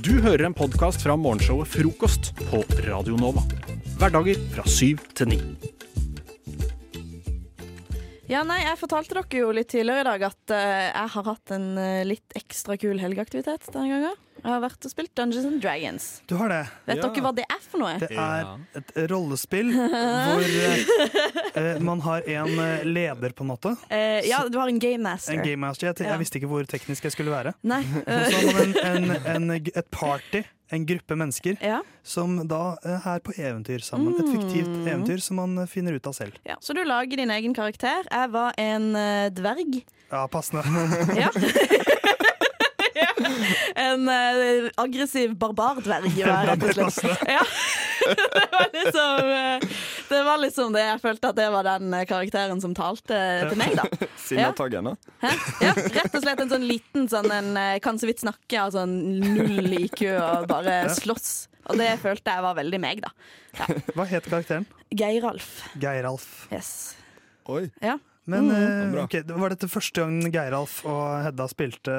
Du hører en podkast fra morgenshowet Frokost på Radio Nova. Hverdager fra syv til ni. Ja, nei, Jeg fortalte dere jo litt tidligere i dag at eh, jeg har hatt en eh, litt ekstra kul helgeaktivitet denne gangen. Jeg har vært og spilt Dungeons and Dragons. Du har det. Vet Ja. dere hva det er for noe? Det er et rollespill hvor eh, eh, man har en eh, leder, på en måte. Eh, ja, du har en game master. En game master. Jeg, jeg visste ikke hvor teknisk jeg skulle være. Nei. Så har man en, en, en, et party, en gruppe mennesker, ja, som da eh, er på eventyr sammen. Et fiktivt Mm. eventyr som man finner ut av selv. ja. Så du lager din egen karakter. Jeg var en dverg. Ja, passende. Ja. Ja. En uh, aggressiv barbardverg, rett og slett. Ja. det, var liksom, eh, det var liksom det jeg følte at det var den eh, karakteren som talte til meg, da. Sinnataggen, da. Hæ? Ja, rett og slett en sånn liten sånn en, kan så vidt snakke, altså null IQ og bare slåss. Og det følte jeg var veldig meg, da. Hva het karakteren? Geiralf. Geiralf. Yes. Oi. Ja. Men Mm. uh, okay, Var dette første gang Geiralf og Hedda spilte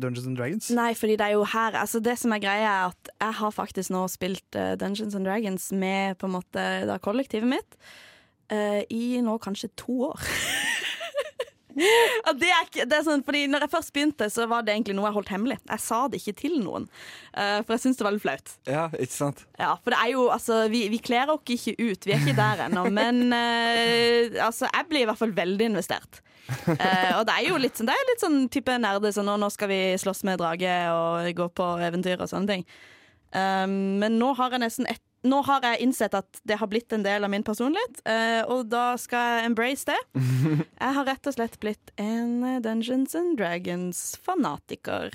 Dungeons and Dragons? Nei, fordi det er jo her altså Det som er greia, er at jeg har faktisk nå spilt eh, Dungeons and Dragons med på en måte da kollektivet mitt uh, i nå kanskje to år. Det er ikke, det er sånn, fordi når jeg først begynte, så var det egentlig noe jeg holdt hemmelig. Jeg sa det ikke til noen, eh, for jeg syntes det var litt flaut. Ja, ikke sant? Ja, for det er jo, altså, vi, vi kler oss ikke ut, vi er ikke der ennå. Men eh, altså, jeg blir i hvert fall veldig investert. Eh, og det er jo litt sånn, det er litt sånn type nerde, sånn nå, nå skal vi slåss med drage og gå på eventyr og sånne ting. Um, men nå har jeg nesten ett nå har jeg innsett at det har blitt en del av min personlighet, eh, og da skal jeg embrace det. Jeg har rett og slett blitt en Dungeons and Dragons-fanatiker.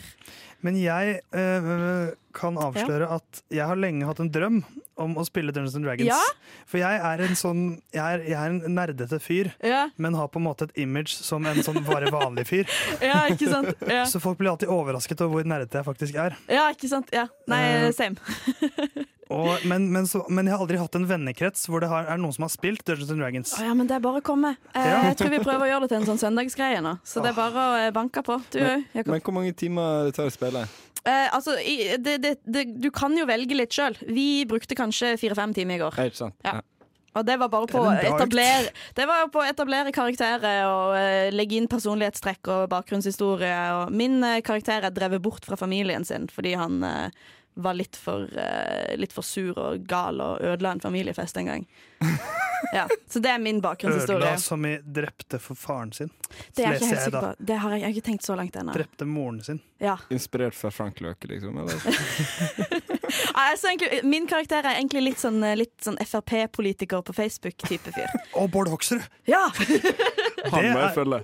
Men jeg eh, kan avsløre at jeg har lenge hatt en drøm om å spille Dungeons and Dragons. Ja? For jeg er en sånn Jeg er, jeg er en nerdete fyr, Ja, men har på en måte et image som en sånn bare vanlig fyr. ja ikke sant? Ja. Så folk blir alltid overrasket over hvor nerdete jeg faktisk er. Ja, ikke sant? Ja. Nei, Eh, same. Og, men, men, så, men jeg har aldri hatt en vennekrets hvor det har, er noen som har spilt Dungeons and Dragons. Oh, ja, men det er bare å komme. Eh, Ja. Jeg tror vi prøver å gjøre det til en sånn søndagsgreie nå. Så det er bare å eh, banke på. Du òg, Jakob. Men hvor mange timer det tar å spille? Eh, altså, i, det, det, det, du kan jo velge litt sjøl. Vi brukte kanskje fire-fem timer i går. Helt ikke sant? Ja. Og det var bare på å er etablere, det var jo på å etablere karakterer og uh, legge inn personlighetstrekk og bakgrunnshistorie. Og min uh, karakter er drevet bort fra familien sin fordi han eh, var litt for, uh, litt for sur og gal og ødela en familiefest en gang. Ja, Så det er min bakgrunnshistorie. Ødela som i drepte for faren sin. Det er jeg ikke helt sikker på. Det har jeg, jeg har ikke tenkt så langt ennå. Drepte moren sin. Ja. Inspirert fra Frank Løke, liksom? Eller? Altså, egentlig, min karakter er egentlig litt sånn, litt sånn Frp-politiker på Facebook-type fyr. Og Bård Hoksrud! Ja! Han må jeg følge.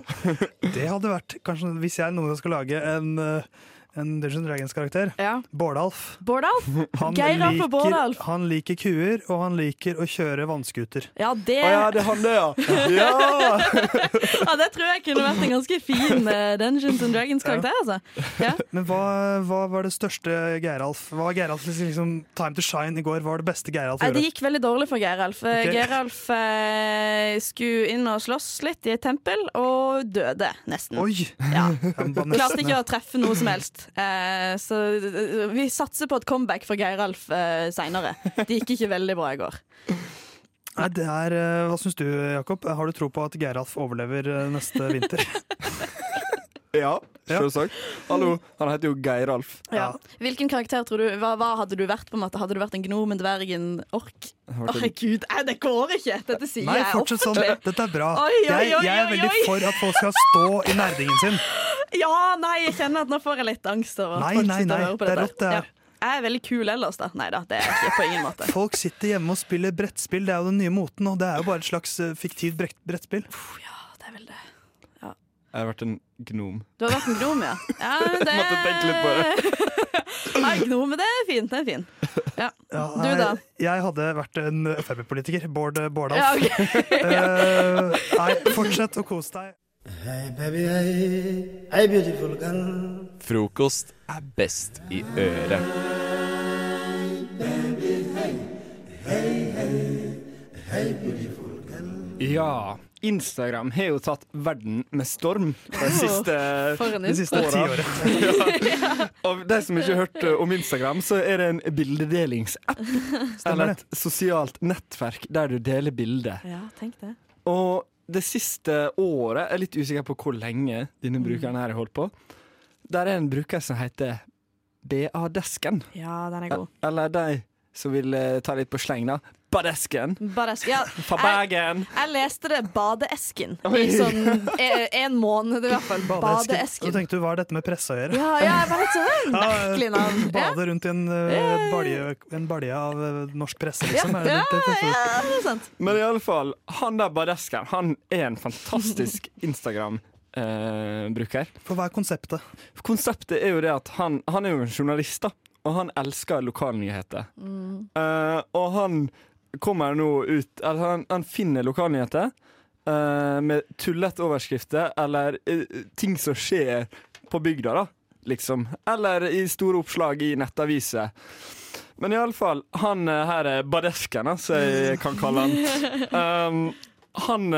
Det hadde vært kanskje Hvis jeg noen gang skal lage en, eh, en Dungeons Dragons-karakter, ja. Bårdalf Bårdalf? han liker, Bårdalf. han liker kuer, og han liker å kjøre vannskuter. Ja, det, Å ja, det er han det, ja! ja! ja, det tror jeg kunne vært en ganske fin eh, Dungeons and Dragons-karakter. Altså. Ja. Men hva, hva var det største Geiralf? Hva var Geiralf liksom, time to shine i går? Hva var det beste Geiralf Nei, det gikk veldig dårlig for Geiralf. Okay. Geiralf eh, skulle inn og slåss litt i et tempel, og døde nesten. Oi! Ja. Klarte ikke å treffe noe som helst. Eh, så eh, vi satser på et comeback for Geiralf eh, seinere. Det gikk ikke veldig bra i går. Nei, det er, eh, hva syns du, Jakob? Har du tro på at Geiralf overlever eh, neste vinter? Ja, selvsagt. Hallo, han heter jo Geiralf. Ja. Hvilken karakter tror du hva, hva hadde du vært? på en måte? Hadde du vært en gnom, en dverg, en ork? Herregud, oh, det går ikke! Dette sier Nei, jeg offentlig. sånn. Dette er bra. Oi, oi, Jeg, oi, jeg er veldig for at folk skal stå i nerdingen sin. Ja, nei, jeg kjenner at nå får jeg litt angst over at Nei, folk nei, sitter og nei, hører på det er rått, det. Ja. Jeg er veldig kul ellers, da. Nei da, det er jeg ikke på ingen måte. Folk sitter hjemme og spiller brettspill. Det er jo den nye moten, og det er jo bare et slags eh, fiktivt brett- brettspill. Ja, det er vel det. Jeg har vært en gnom. Du har vært en gnom, ja? ja det... Måtte tenke litt på det. Nei, gnome, det er fint. Det er fint. Ja. Ja, Du da? Jeg hadde vært en Frp-politiker. Bård Bårdals Ja, okay. uh, nei, fortsett å kose deg. Hey baby, hei. Hei, beautiful girl. Frokost er best i øret. Ja, Instagram har jo tatt verden med storm de siste, de siste åra. ja. Og de som ikke har hørt eh, om Instagram, så er det en bildedelingsapp. Eller et sosialt nettverk der du deler bilder. Ja, tenk det. Og det siste året, jeg er litt usikker på hvor lenge denne brukeren her har holdt på, der er en bruker som heter BA-desken. Ja, den er god. Eller de som vil eh, ta litt på sleng, da. Badesken. Badesken. Ja, Fra Bergen. jeg leste det badeesken i sånn e- en måned i hvert fall. Så Badeesken. tenkte du, hva har dette med presse å gjøre? Ja, ja, jeg var litt sånn merkelig navn. Ja, Bade rundt i en, uh, balje, en balje av eh, norsk presse, ja, liksom. Er det ja, ja, det er sant. Men i alle fall, han der badesken, han er en fantastisk Instagram-bruker. For hva er konseptet? Konseptet er jo det at han, han er jo en journalist, da. Og han elsker lokalnyheter. Eh, og han kommer nå ut Eller han, han finner lokalnyheter uh, med tullete overskrifter eller uh, ting som skjer på bygda, da. Liksom. Eller i store oppslag i nettaviser. Men iallfall, han eh, her er badesken, da, som jeg kan kalle han. Um, han,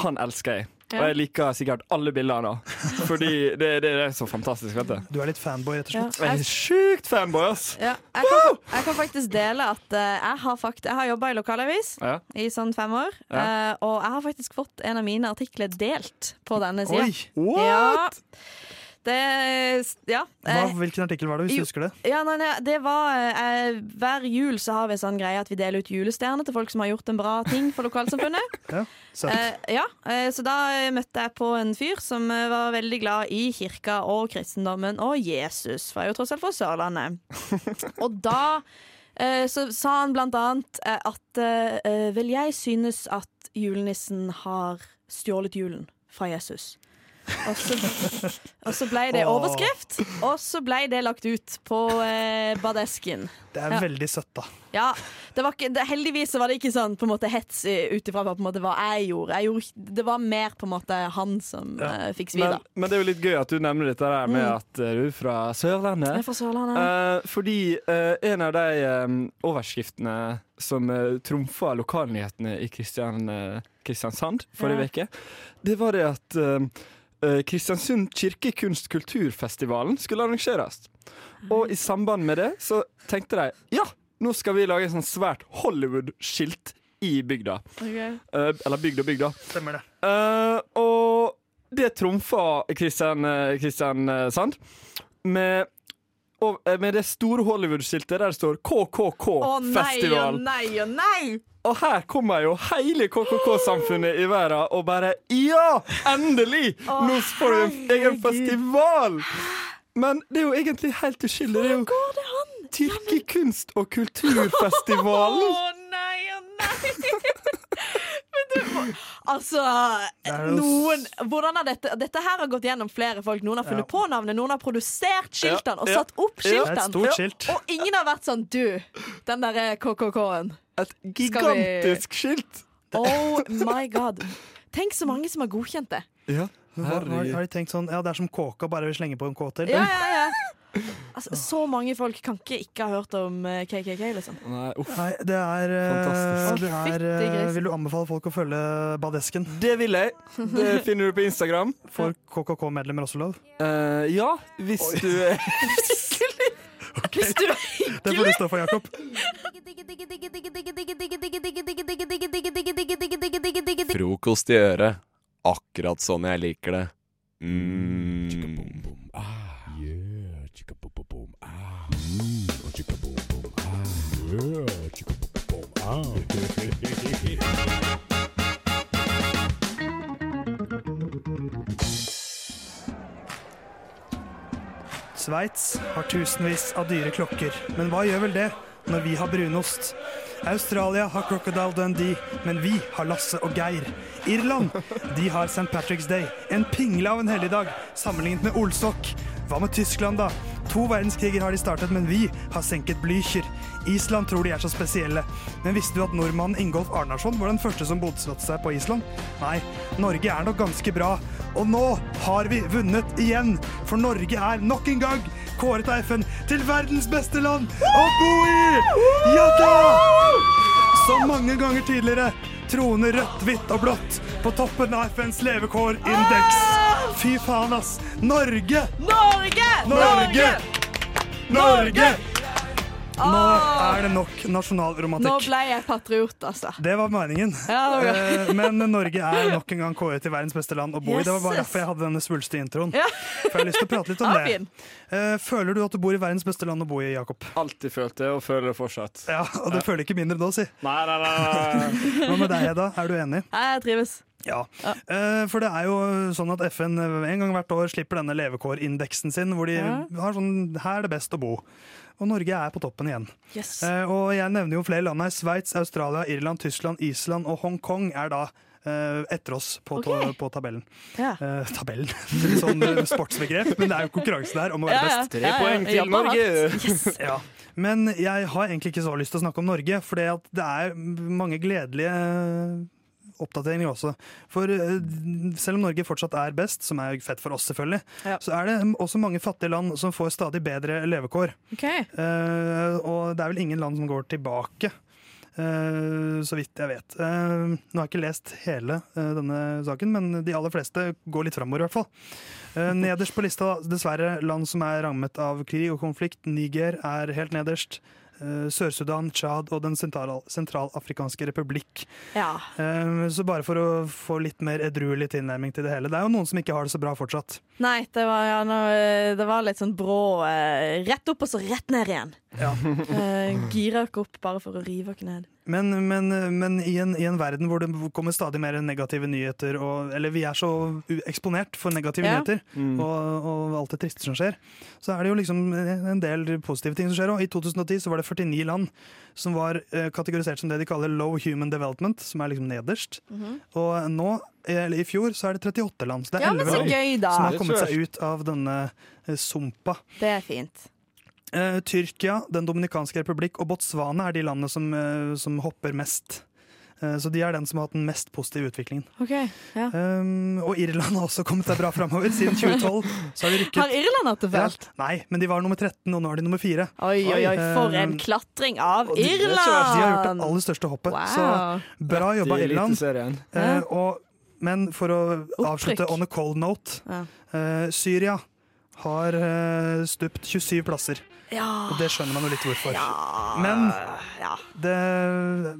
han elsker jeg. Og jeg liker sikkert alle bildene. Fordi det, det er så fantastisk, vet du. Du er litt fanboy, rett og Ja. slett. Jeg er sjukt fanboy, ass! Ja, jeg, kan, jeg kan faktisk dele at uh, jeg har, fakt jeg har jobba i lokalavis Ja. i sånn fem år. eh, og jeg har faktisk fått en av mine artikler delt på denne sida. Oi! What? Ja, det Ja. Hva, eh, hvilken artikkel var det, hvis jo. du husker det? ja nei, nei, det var eh, Hver jul så har vi en sånn greie at vi deler ut julestjerner til folk som har gjort en bra ting for lokalsamfunnet. Ja. Eh, ja, eh, så da eh, møtte jeg på en fyr som var veldig glad i kirka og kristendommen og Jesus, for jeg er jo tross alt fra Sørlandet. og da eh, så sa han blant annet at vel, jeg synes at julenissen har stjålet julen fra Jesus. Og så, og så ble det overskrift, og så ble det lagt ut på eh, badesken. Det er ja. veldig søtt, da. Ja, det var ikke, det, Heldigvis var det ikke sånn på en måte hets i- ut ifra hva, jeg gjorde. Jeg gjorde. Det var mer på en måte han som Ja. uh, fikk svi, Men, men det er jo litt gøy at du nevner dette der med Mm. at eh, du er fra Jeg er fra Sørlandet. Uh, fordi uh, en av de um, overskriftene som uh, trumfa lokalnyhetene i Kristian, eh, Kristiansand forrige uke, det var det at eh, Kristiansund kirkekunst-kulturfestivalen skulle arrangeres. Og i samband med det så tenkte de ja, nå skal vi lage en sånn svært Hollywood-skilt i bygda. Okay. Uh, eller bygd og bygda. Stemmer det. Uh, og det trumfa Kristian, eh, Kristian eh, Sand med, og, med det store Hollywood-skiltet der det står KKK-festival. Å nei og KKK-festival. nei og nei! Og her kommer jo hele KKK-samfunnet i verden og bare Ja! Endelig! Nå får vi en egen festival! Men det er jo egentlig helt uskyldig. Det er jo Tyrkikunst- og kulturfestivalen. Å nei å nei! Men altså noen, hvordan har dette, dette her har gått gjennom flere folk. Noen har funnet Ja. på navnet, noen har produsert skiltene og satt opp skiltene. Ja, skilt. Og ingen har vært sånn Du, den derre KKK-en. Et gigantisk skilt. Oh my god. Tenk så mange som har godkjent det. Ja, har, har de tenkt sånn Ja, det er som kåka, bare vi slenger på en K til? Ja, ja, ja. Altså, så mange folk kan ikke ikke ha hørt om eh, KKK, liksom. Nei, uff. Nei, det er, eh, Fantastisk. det er eh. Vil du anbefale folk å følge Badesken? Det vil jeg. Det finner du på Instagram. For KKK-medlemmer også lov? Uh, ja, hvis du er Hvis du er hyggelig! Det får du stå for, Jakob. Frokost i øret. Akkurat sånn jeg liker det. Mm. Sveits har tusenvis av dyre klokker, men hva gjør vel det når vi har brunost? Australia har Crocodile Dundee, men vi har Lasse og Geir. Irland de har St. Patrick's Day, en pingle av en helligdag sammenlignet med Olsok. Hva med Tyskland, da? To verdenskriger har de startet, men vi har senket Blücher. Island tror de er så spesielle. Men visste du at nordmannen Ingolf Arnarsson var den første som bosatte seg på Island? Nei, Norge er nok ganske bra. Og nå har vi vunnet igjen, for Norge er nok en gang kåret av FN til verdens beste land å bo i! Ja da! Som mange ganger tidligere troner rødt, hvitt og blått på toppen av FNs levekårindeks. Fy faen, ass. Norge! Norge! Norge! Norge! Nå er det nok nasjonalromantikk. Nå ble jeg patriot, altså. Det var meningen. Ja, det var. Eh, Men Norge er nok en gang kåret til verdens beste land å bo i. Det var bare derfor jeg hadde denne svulstige introen. Ja. For jeg har lyst til å prate litt om det. Eh, Føler du at du bor i verdens beste land å bo i, Jakob? Alltid følt det, og føler det fortsatt. Ja, Og du føler ikke mindre da, si. Nei, nei, nei. Hva med deg, Hedda? Er du enig? Nei, Jeg trives. Ja. Eh, For det er jo sånn at FN en gang hvert år slipper denne levekårindeksen sin, hvor de Ja. har sånn Her er det best å bo. Og Norge er på toppen igjen. Yes. Eh, og jeg nevner jo flere land her. Sveits, Australia, Irland, Tyskland, Island og Hongkong er da eh, etter oss på, ta- på tabellen. Ja. Eh, tabellen. sånn sportsbegrep, men det er jo konkurranse der om å være Ja, ja. best. Tre poeng til Norge. Yes. Ja. Men jeg har egentlig ikke så lyst til å snakke om Norge, for det er mange gledelige oppdateringer også. For eh, selv om Norge fortsatt er best, som er fett for oss selvfølgelig, Ja. så er det også mange fattige land som får stadig bedre levekår. Okay. Uh, og det er vel ingen land som går tilbake. Uh, så vidt jeg vet. Uh, nå har jeg ikke lest hele denne saken, men de aller fleste går litt framover, i hvert fall. Nederst på lista, dessverre, land som er rammet av krig og konflikt. Niger er helt nederst. Eh, Sør-Sudan, Tsjad og Den sentralafrikanske republikk. Ja. Eh, så bare for å få litt mer edruelig tilnærming til det hele. Det er jo noen som ikke har det så bra fortsatt. Nei, det var, ja, nå, det var litt sånn brå eh, Rett opp og så rett ned igjen. Ja. Eh, gira ikke opp bare for å rive ikke ned. Men, men, men i, en, i en verden hvor det kommer stadig mer negative nyheter, og, eller vi er så eksponert for negative Ja. nyheter Mm. og, og alt det triste som skjer, så er det jo liksom en del positive ting som skjer. òg. I 2010 så var det 49 land som var eh, kategorisert som det de kaller low human development, som er liksom nederst. Og nå, eller i fjor, så er det 38 land. Så det er Ja, 11 land gøy, som har kommet seg ut av denne eh, sumpa. Det er fint. Eh, Tyrkia, Den dominikanske republikk og Botswana er de landene som, uh, som hopper mest. Uh, så de er den som har hatt den mest positive utviklingen. Okay, Ja. Um, og Irland har også kommet seg bra framover. Siden 2012 så har de rykket Har Irland hatt det Ja. Nei, men de var nummer 13, og nå er de nummer 4. Oi, oi, oi, for en klatring av de- Irland! De har gjort det aller største hoppet. Så bra jobba, Irland. Eh, og, men for å avslutte on a cold note Ja. eh, Syria har stupt 27 plasser. Ja. Og det skjønner man jo litt hvorfor. ja. Men ja. det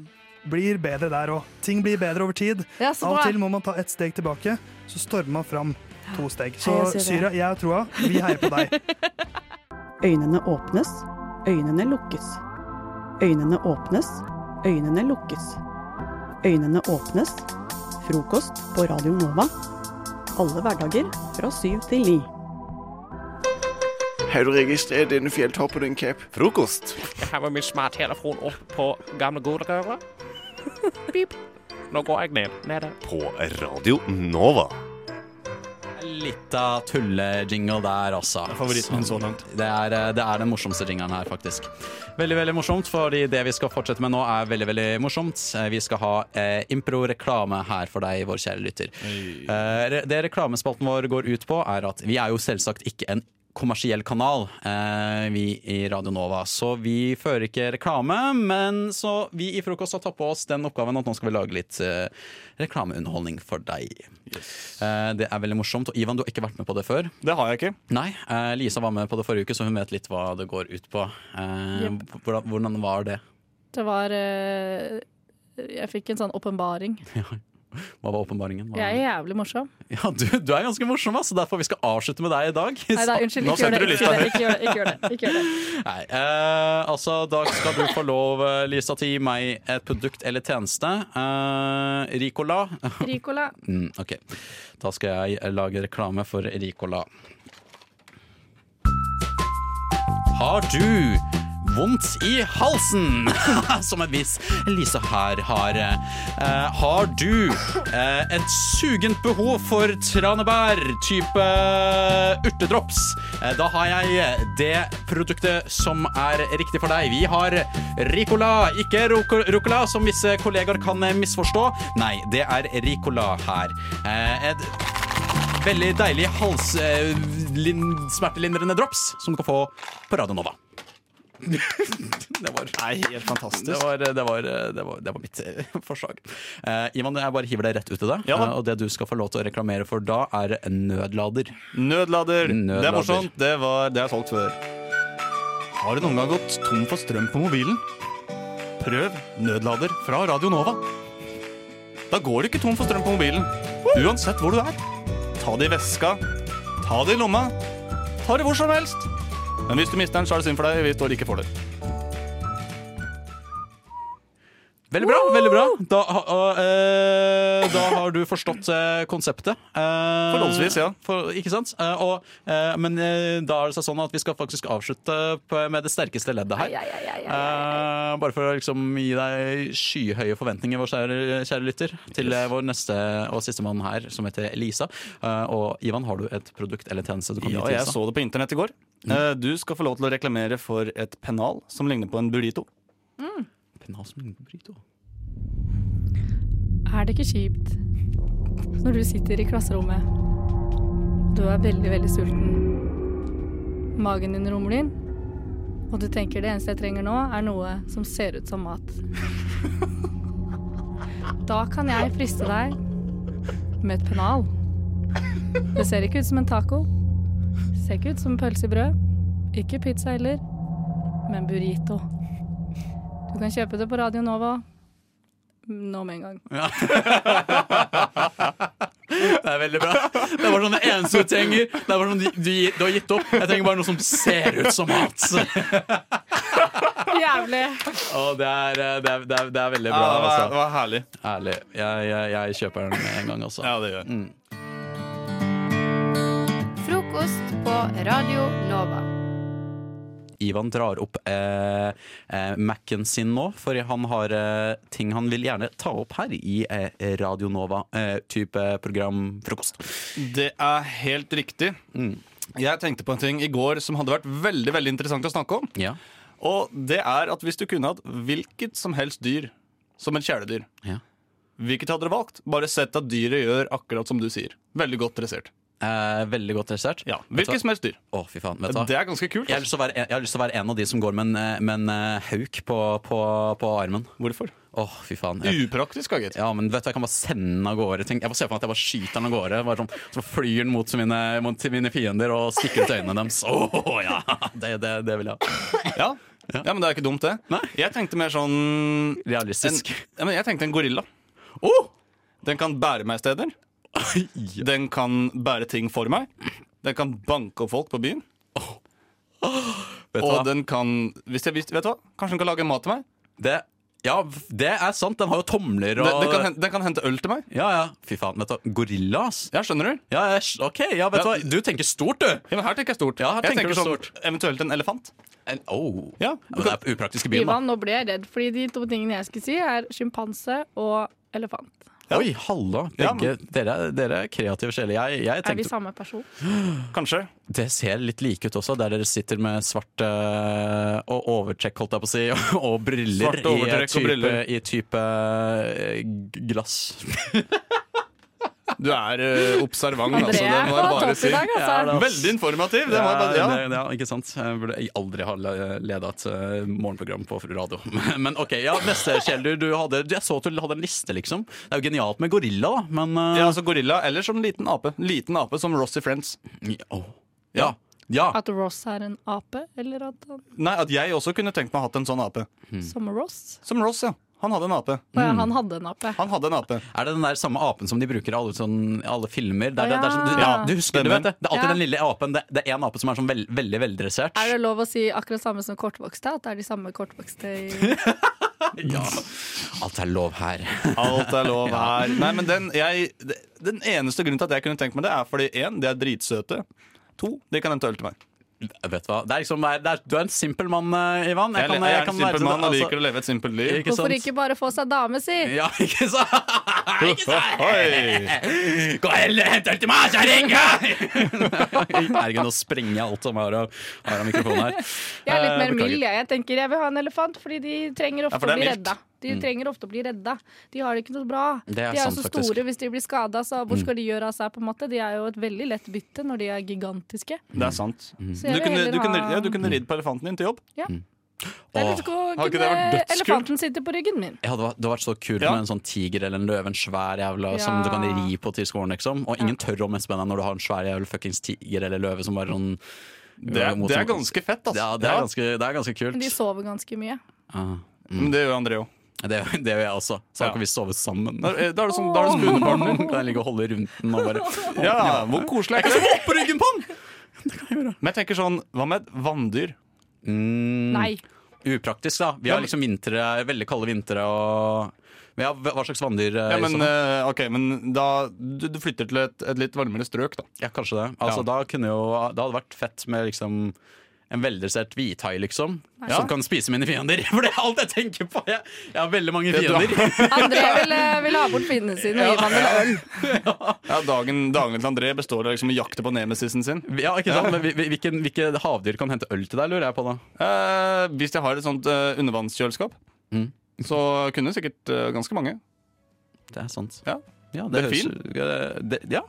blir bedre der òg. Ting blir bedre over tid. ja, så Av og til må man ta ett steg tilbake, så stormer man fram to steg. Så Heia Syria. Syria, jeg har troa. Vi heier på deg. Øynene åpnes, øynene lukkes. Øynene åpnes, øynene lukkes. Øynene åpnes. Frokost på Radio Nova. Alle hverdager fra syv til ni. Har du registrert denne fjelltoppen din, Cap? Frokost. Jeg har min smarttelefon opp på gamle godrøret. Pip. Nå går jeg ned. Nede. På Radio Nova. Litt av tullejingle der, altså. Favoritten min så langt. Det er, eh, det er den morsomste jinglen her, faktisk. Veldig veldig morsomt, fordi det vi skal fortsette med nå, er veldig veldig morsomt. Eh, Vi skal ha eh, impro-reklame her for deg, vår kjære lytter. Eh, det reklamespalten vår går ut på, er at vi er jo selvsagt ikke en kommersiell kanal, eh, vi i Radio Nova. Så vi fører ikke reklame, men så vi i Frokost har tatt på oss den oppgaven at nå skal vi lage litt eh, reklameunderholdning for deg. Eh, det er veldig morsomt. Og Ivan, du har ikke vært med på det før. Det har jeg ikke. Nei, eh, Lisa var med på det forrige uke, så hun vet litt hva det går ut på. Eh, hvordan, hvordan var det? Det var eh, Jeg fikk en sånn åpenbaring. Hva var åpenbaringen? Hva- Jeg er jævlig morsom. Ja, du, du er ganske morsom, altså. så derfor vi skal avslutte med deg i dag. Nei da, unnskyld. Ikke gjør det. Ikke. Ikke gjør det. Ikke gjør det. Ikke gjør det. Nei, eh, altså, da skal du få lov, eh, Lisa, til å gi meg et produkt eller tjeneste. Eh, Ricola. Ricola. Mm, ok, da skal jeg lage reklame for Ricola. Har du vondt i halsen? Som en viss Lise her har. Eh, har du eh, et sugent behov for tranebær, type urtedrops? Eh, da har jeg det produktet som er riktig for deg. Vi har Ricola, ikke Rucola, som visse kollegaer kan misforstå. Nei, det er Ricola her. Et veldig deilig halssmertelindrende drops som du kan få på Radio Nova. Det var, Nei, helt fantastisk. det var, det var, det var, det var mitt eh, forslag. Uh, Ivan, jeg bare hiver deg rett ut til deg. Ja. Eh, og det du skal få lov til å reklamere for da, er nødlader. Nødlader. Det er morsomt. Det, var, det er solgt før. Har du noen gang gått tom for strøm på mobilen? Prøv nødlader fra Radio Nova. Da går du ikke tom for strøm på mobilen, uansett hvor du er. Ta det i veska, ta det i lomma, ta det hvor som helst. Men hvis du mister den, så er det synd for deg hvis du ikke får det. Veldig bra! veldig bra Da, og, eh, da har du forstått eh, konseptet. Eh, Forholdsvis, ja. For, ikke sant? Eh, og, eh, men eh, da er det sånn at vi skal faktisk avslutte på, med det sterkeste leddet her. Eh, bare for å liksom gi deg skyhøye forventninger, vår kjære, kjære lytter, til eh, vår neste og siste mann her, som heter Elisa. Eh, og Ivan, har du et produkt eller tjeneste du kan Ja, gi til jeg så det på internett i går. Eh, Du skal få lov til å reklamere for et pennal som ligner på en burrito. Pennal som ligner på burrito. Er det ikke kjipt når du sitter i klasserommet og du er veldig, veldig sulten? Magen din rumler inn, og du tenker det eneste jeg trenger nå, er noe som ser ut som mat. Da kan jeg friste deg med et pennal. Det ser ikke ut som en taco. Ser ikke ut som pølse i brød. Ikke pizza heller, men burrito. Du kan kjøpe det på Radio Nova nå med en gang. Det er veldig bra. Det er bare sånn det eneste du trenger. Det er bare sånn du, du, har gitt opp. Jeg trenger bare noe som ser ut som mat. Jævlig. Og det er, eh, det er, det er, det er veldig Ja, bra. det var, det altså. var herlig. Ærlig. Jeg, jeg, jeg kjøper den med en gang, også. Ja, det gjør jeg. Mm. Frokost på Radio Nova. Ivan drar opp eh, eh, Mac-en sin nå, for han har eh, ting han vil gjerne ta opp her i eh, Radio Nova-type programfrokost. Det er helt riktig. Jeg tenkte på en ting i går som hadde vært veldig veldig interessant å snakke om. Ja. Og det er at hvis du kunne hatt hvilket som helst dyr som et kjæledyr, Ja. hvilket hadde du valgt? Bare sett at dyret gjør akkurat som du sier. Veldig godt dressert. Eh, veldig godt dressert. Ja, Hvilket som helst dyr. Å, fy faen. Vet du hva? Det er ganske kult. Jeg har, lyst til å være, jeg har lyst til å være en av de som går med en, eh, med en eh, hauk på, på, på armen. Hvorfor? Åh, fy faen. Jeg, Upraktisk, gitt. ja, men vet du, Jeg kan bare sende den av gårde. Tenk, jeg bare ser for meg at jeg bare skyter den av gårde. Bare sånn, så flyr den mot mine, mot mine fiender og stikker ut øynene deres. Åh, ja, det, det, det vil jeg ha. Ja. ja, men det er ikke dumt, det. Nei. Jeg tenkte mer sånn en, Realistisk. ja, men Jeg tenkte en gorilla. Oh! Den kan bære meg steder. Den kan bære ting for meg. Den kan banke opp folk på byen. Vet du Og hva? den kan hvis jeg, Vet du hva? Kanskje den kan lage mat til meg? Det, ja, det er sant. Den har jo tomler og Den, den, kan, hen- den kan hente øl til meg. Ja, ja. Fy faen. Vet du? Gorilla, ass. Ja, skjønner du? Ja, jeg, OK, ja, vet du Ja. hva? Du tenker stort, du. Ja, men Her tenker jeg stort. Ja, her jeg tenker tenker sånn, stort. Eventuelt en elefant. En, oh. Ja, Ja, men det er upraktisk i byen, da. Ivan, nå ble jeg redd, fordi de to tingene jeg skulle si, er sjimpanse og elefant. Oi, halla. Ja, Begge, dere, dere er kreative sjeler. Jeg, jeg Er vi samme person? Kanskje. Det ser litt like ut også, der dere sitter med svart eh, og overtrekk, holdt jeg på å si, og briller i type, og briller. i type glass. Du er uh, observant, altså. Det må jeg bare si. dag, altså. Veldig informativ. Det ja, bare, ja, det, ja, ikke sant? Jeg burde aldri ha leda et eh, morgenprogram på Fru radio. Men OK, ja, neste Kjell, du, du hadde, jeg så at du hadde en liste, liksom. Det er jo genialt med gorilla, da, men uh... ja, altså Gorilla eller som liten ape. Liten ape som Ross i Friends. oh. Ja. ja. At Ross er en ape, eller at han Nei, At jeg også kunne tenkt meg å hatt en sånn ape. som Ross? Som Ross, ja. Han hadde en ape. Mm. ja, han hadde en ape. Han hadde en ape. Er det den der samme apen som de bruker i alle, sånn, alle filmer? Der, ja. det, det sånn, du, Ja. du husker det, vet du? Det er alltid Ja. den lille apen. Det, det er en ape som er sånn veld, veldig veldressert. Er det lov å si akkurat samme som kortvokste? At det er de samme kortvokste i Ja. Alt er lov her. Alt er lov her. Nei, men den, jeg, den eneste grunnen til at jeg kunne tenkt meg det, er fordi én, de er dritsøte. To, de kan hente øl til meg. Vet du hva? Det er liksom, det er, du er en simpel mann, eh, Ivan. Jeg, jeg, er en simpel mann og liker å leve et simpelt liv. Ikke Hvorfor sant? ikke bare få seg dame, si? Ja, ikke sant? ikke sant? Gå heller og hent øl til meg, kjerring! Herregud, nå sprenger jeg alt som har av, har av mikrofon her. Jeg er litt Eh, mer mild, jeg. Jeg tenker jeg vil ha en elefant, fordi de trenger ofte Ja, for å bli redda. De trenger ofte å bli redda. De har det ikke noe bra. Det er de er sant, så faktisk. store hvis de blir skada, så hvor skal de gjøre av seg? på en måte? De er jo et veldig lett bytte når de er gigantiske. Det er sant. Så Du vil kunne, heller du, kunne, ha ja, du kunne ridd på elefanten din til jobb. Ja. Eller vært dødskult? elefanten sitter på ryggen min. Ja, det, var, det hadde vært så kult Ja. med en sånn tiger eller en løve, en svær jævla som Ja. du kan ri på til skolen, liksom. Og ingen tør å messe med deg når du har en svær jævla fuckings tiger eller løve som bare sånn Det er- det er ganske fett, altså. Ja, det er Ja. ganske, det er ganske kult. Men de sover ganske mye. Ah, Men det gjør André òg. Det, det gjør jeg også. Så da Ja. kan vi sove sammen. Da er da er det sånn, da er det ditt. Kan jeg ligge og holde rundt den og bare Ja, hvor koselig er Jeg kan det? på ryggen på den! Men jeg tenker sånn, hva med et vanndyr? Mm, Nei. Upraktisk, da. Vi har liksom vintre, veldig kalde vintre og vi har, Hva slags vanndyr? eh, Ja, men, eh, ok, men da du, du flytter til et, et litt varmere strøk, da. Ja, kanskje det. Altså, Ja. da kunne jo, Det hadde vært fett med liksom en veldressert hvithai, liksom. Ja. Som kan spise mine fiender. For det er alt jeg tenker på! Jeg, jeg har veldig mange Det er fiender. André vil, eh, vil ha bort fiendene sine og gi ham en øl. Ja, dagen, dagen til André består av liksom å jakte på nemesisen sin. Ja, ikke sant? Men hvilke, hvilke havdyr kan hente øl til deg, lurer jeg på da? Eh, hvis jeg har et sånt uh, undervannskjøleskap, Mm. så kunne sikkert uh, ganske mange. Det er sant. Ja, Ja, det er høres- fin. det, ja.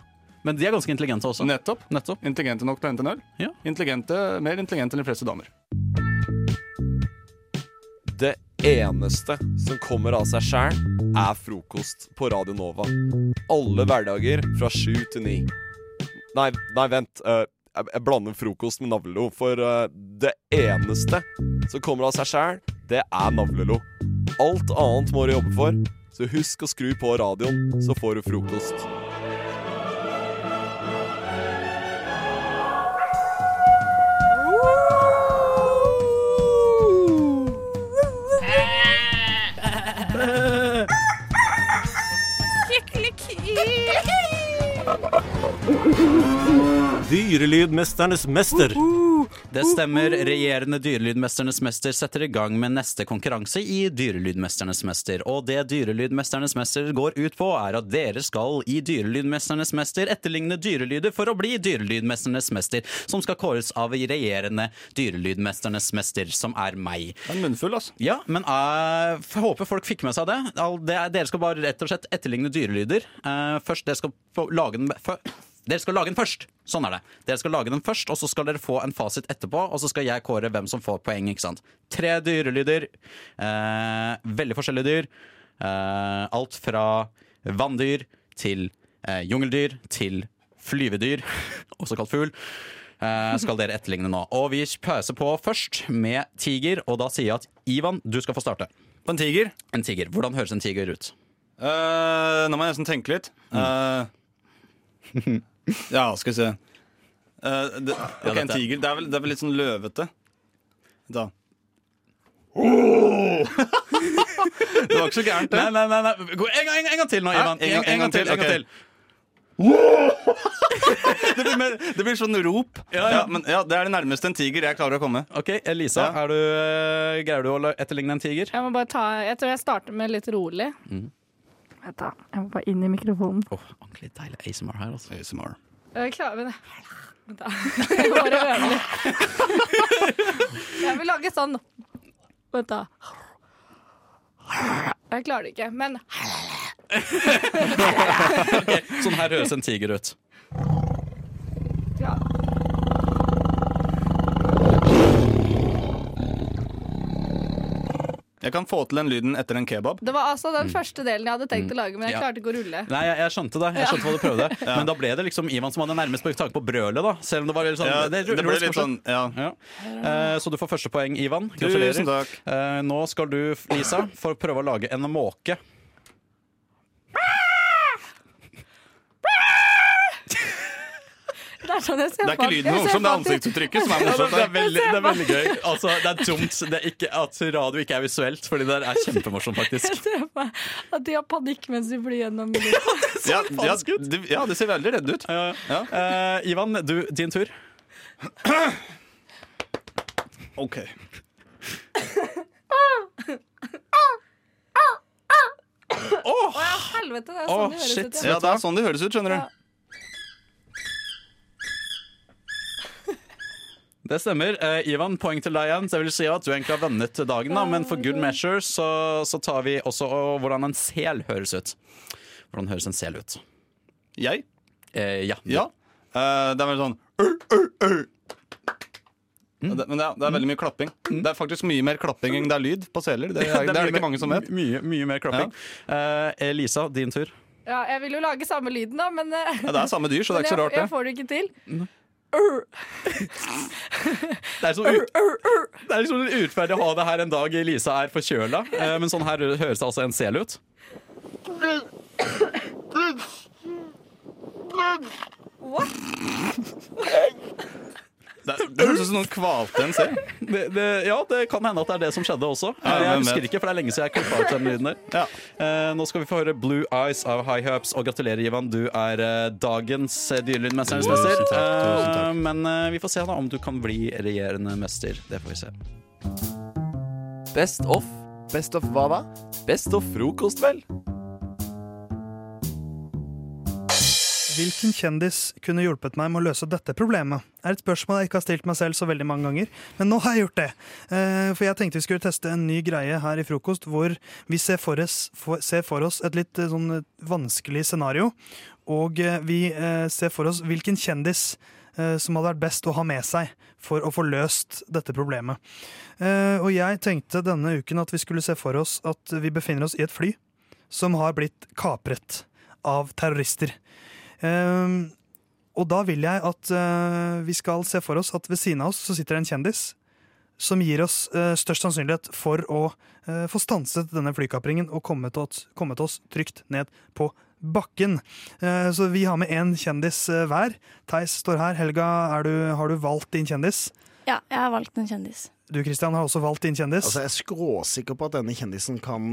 Men de er ganske intelligente også. Nettopp. Nettopp. Intelligente nok til å hente en øl. Ja. Intelligente, mer intelligente enn de fleste damer. Det eneste som kommer av seg sjæl, er frokost på Radio Nova. Alle hverdager fra sju til ni. Nei, nei, vent. eh, jeg, blander frokost med navlelo, for eh, det eneste som kommer av seg sjæl, det er navlelo. Alt annet må du jobbe for, så husk å skru på radioen, så får du frokost. Dyrelydmesternes mester. Det stemmer. Regjerende Dyrelydmesternes mester setter i gang med neste konkurranse i Dyrelydmesternes mester. Og det Dyrelydmesternes mester går ut på, er at dere skal i Dyrelydmesternes mester etterligne dyrelyder for å bli Dyrelydmesternes mester, som skal kåres av regjerende Dyrelydmesternes mester, som er meg. En munnfull, altså. Ja, men jeg håper folk fikk med seg det. Er- Dere skal bare rett og slett etterligne dyrelyder. Eh, først, dere skal lage den Dere skal lage den først. Sånn er det. Dere skal lage den først, og så skal dere få en fasit etterpå. Og så skal jeg kåre hvem som får poeng. ikke sant? Tre dyrelyder. Eh, veldig forskjellige dyr. Eh, alt fra vanndyr til eh, jungeldyr til flyvedyr, også kalt fugl. eh, skal dere etterligne nå. Og vi pøser på først med tiger, og da sier jeg at Ivan, du skal få starte. På en tiger? En tiger. Hvordan høres en tiger ut? Uh, nå må jeg nesten tenke litt. Eh, ja, skal vi se. Uh, det, ok, En dette- tiger. Det er, vel, det er vel litt sånn løvete. Da. det var ikke så gærent, det. Nei, nei, nei, nei. Gå- En, gang, en, en gang til nå, Ivan. En, en, gang til. En gang til. det, blir mer, det blir sånn rop. Ja, ja. Ja, men ja, Det er det nærmeste en tiger jeg klarer å komme. Ok, Elisa, Ja. er du, eh, greier du å la- etterligne en tiger? Jeg må bare ta Jeg tror jeg starter med litt rolig. Vent da, Jeg må bare inn i mikrofonen. Åh, Ordentlig deilig ASMR her, altså. ASMR. Jeg klarer men Vent, da. Jeg bare øver litt. Jeg vil lage sånn. Vent, da. Jeg klarer det ikke, men okay, Sånn her høres en tiger ut. ja. Jeg kan få til den lyden etter en kebab. Det var altså den første delen jeg hadde tenkt å lage, men jeg Ja. klarte ikke å rulle. Nei, jeg, jeg skjønte det. Jeg skjønte hva du prøvde. Men da ble det liksom Ivan som hadde nærmest på tanke på brølet, da. Selv om det var litt sånn Ja, det ble litt sånn, ja. Eh, Så du får første poeng, Ivan. Tusen Gratulerer. takk. Eh, Nå skal du, Lisa, få prøve å lage en måke. Det er sånn jeg ser Det er ikke lyden morsom, det er ansiktsuttrykket som er morsomt. det, er veldig, det er veldig gøy. Altså, det er dumt det er ikke, at radio ikke er visuelt, Fordi det er kjempemorsomt, faktisk. Jeg ser meg at de har panikk mens de flyr gjennom Ja, ja, det, ja, det ser veldig redd ut. Ja. uh, Ivan, du, din tur. OK. Å oh, helvete, det er sånn Åh, det høres shit. ut. Ja, det er sånn det høres ut, skjønner du. Det stemmer. Eh, Ivan, poeng til deg igjen. Så jeg vil si at du egentlig har vunnet dagen, da. men for good measure så, så tar vi også og, hvordan en sel høres ut. Hvordan høres en sel ut? Jeg? Eh, ja. Ja. Eh, det er vel sånn ur, ur, ur. Mm. Det, men det er, det er veldig mye klapping. Det er faktisk mye mer klapping enn det er lyd på seler. Det, er, det er det ikke mange som vet. Mye, mye mer klapping. Eh, Elisa, din tur. Ja, jeg vil jo lage samme lyden, da, men eh, Ja, det er samme dyr, så det er ikke så rart, det. Jeg får det ikke til. Det er, så ut, liksom urettferdig å ha det her en dag Lisa er forkjøla, eh, men sånn her høres det altså en sel ut. Det, det høres ut som noen kvalte en selv. Det, det, ja, det kan hende at det er det som skjedde også. Ja, jeg husker ikke, for det er lenge siden jeg klippa ut den lyden der. Eh, nå skal vi få høre Blue Eyes av High Hopes, og gratulerer, Ivan. Du er eh, dagens eh, dyrelydmesternes mester. Takk. Eh, men eh, vi får se da om du kan bli regjerende mester. Det får vi se. Best of. Best of hva da? Best of frokost, vel? Hvilken kjendis kunne hjulpet meg med å løse dette problemet? er et spørsmål jeg ikke har stilt meg selv så veldig mange ganger, men nå har jeg gjort det. Eh, For jeg tenkte vi skulle teste en ny greie her i frokost, hvor vi ser for oss, for, ser for oss et litt eh, sånn eh, vanskelig scenario. Og vi ser for oss hvilken kjendis som hadde vært best å ha med seg for å få løst dette problemet. Og jeg tenkte denne uken at vi skulle se for oss at vi befinner oss i et fly som har blitt kapret av terrorister. Ehm, og da vil jeg at eh, vi skal se for oss at ved siden av oss så sitter det en kjendis som gir oss eh, størst sannsynlighet for å eh, få stanset denne flykapringen og kommet oss, kommet oss trygt ned på bakken. Eh, så vi har med én kjendis hver. Theis står her. Helga, er du, har du valgt din kjendis? Ja, jeg har valgt en kjendis. Du Christian, har også valgt din kjendis. Altså, jeg er skråsikker på at denne kjendisen kan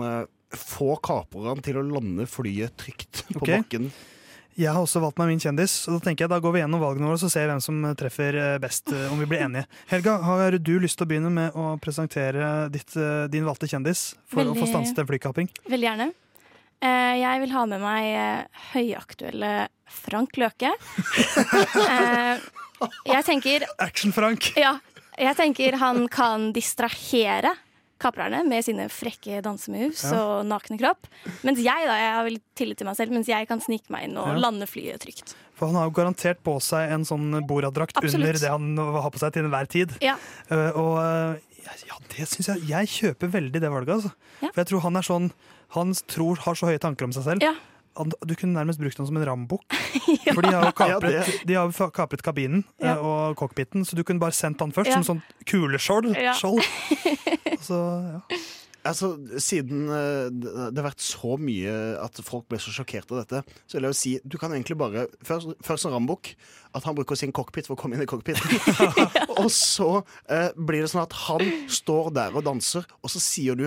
få kaperne til å lande flyet trygt på okay. bakken. Jeg har også valgt meg min kjendis, og da tenker jeg da går vi gjennom valgene våre og ser hvem som treffer eh, best, eh, om vi blir enige. Helga, har du lyst til å begynne med å presentere ditt, eh, din valgte kjendis for å få Veldig- stanset en flykapring? Veldig gjerne. Eh, jeg vil ha med meg eh, høyaktuelle Frank Løke. eh, jeg tenker Action-Frank. Ja. Jeg tenker han kan distrahere kaprerne med sine frekke dansemoves Ja. og nakne kropp. Mens jeg da, jeg har vel tillit til meg selv, mens jeg kan snike meg inn og Ja. lande flyet trygt. For han har jo garantert på seg en sånn Borat-drakt under det han har på seg til enhver tid. Ja. Uh, og eh, ja, det syns jeg Jeg kjøper veldig det valget, altså. For jeg tror han er sånn Han tror har så høye tanker om seg selv. Ja. Du kunne nærmest brukt den som en rambukk. For de har jo kapret, Ja, de har kapret kabinen Ja. eh, og cockpiten, så du kunne bare sendt den først Ja. som sånn kuleskjold. Ja. skjold. Så, ja. Altså, Siden eh, det har vært så mye at folk ble så sjokkert av dette, så vil jeg jo si du kan egentlig bare Først, først en rambukk, at han bruker sin cockpit for å komme inn i cockpiten. og så eh, blir det sånn at han står der og danser, og så sier du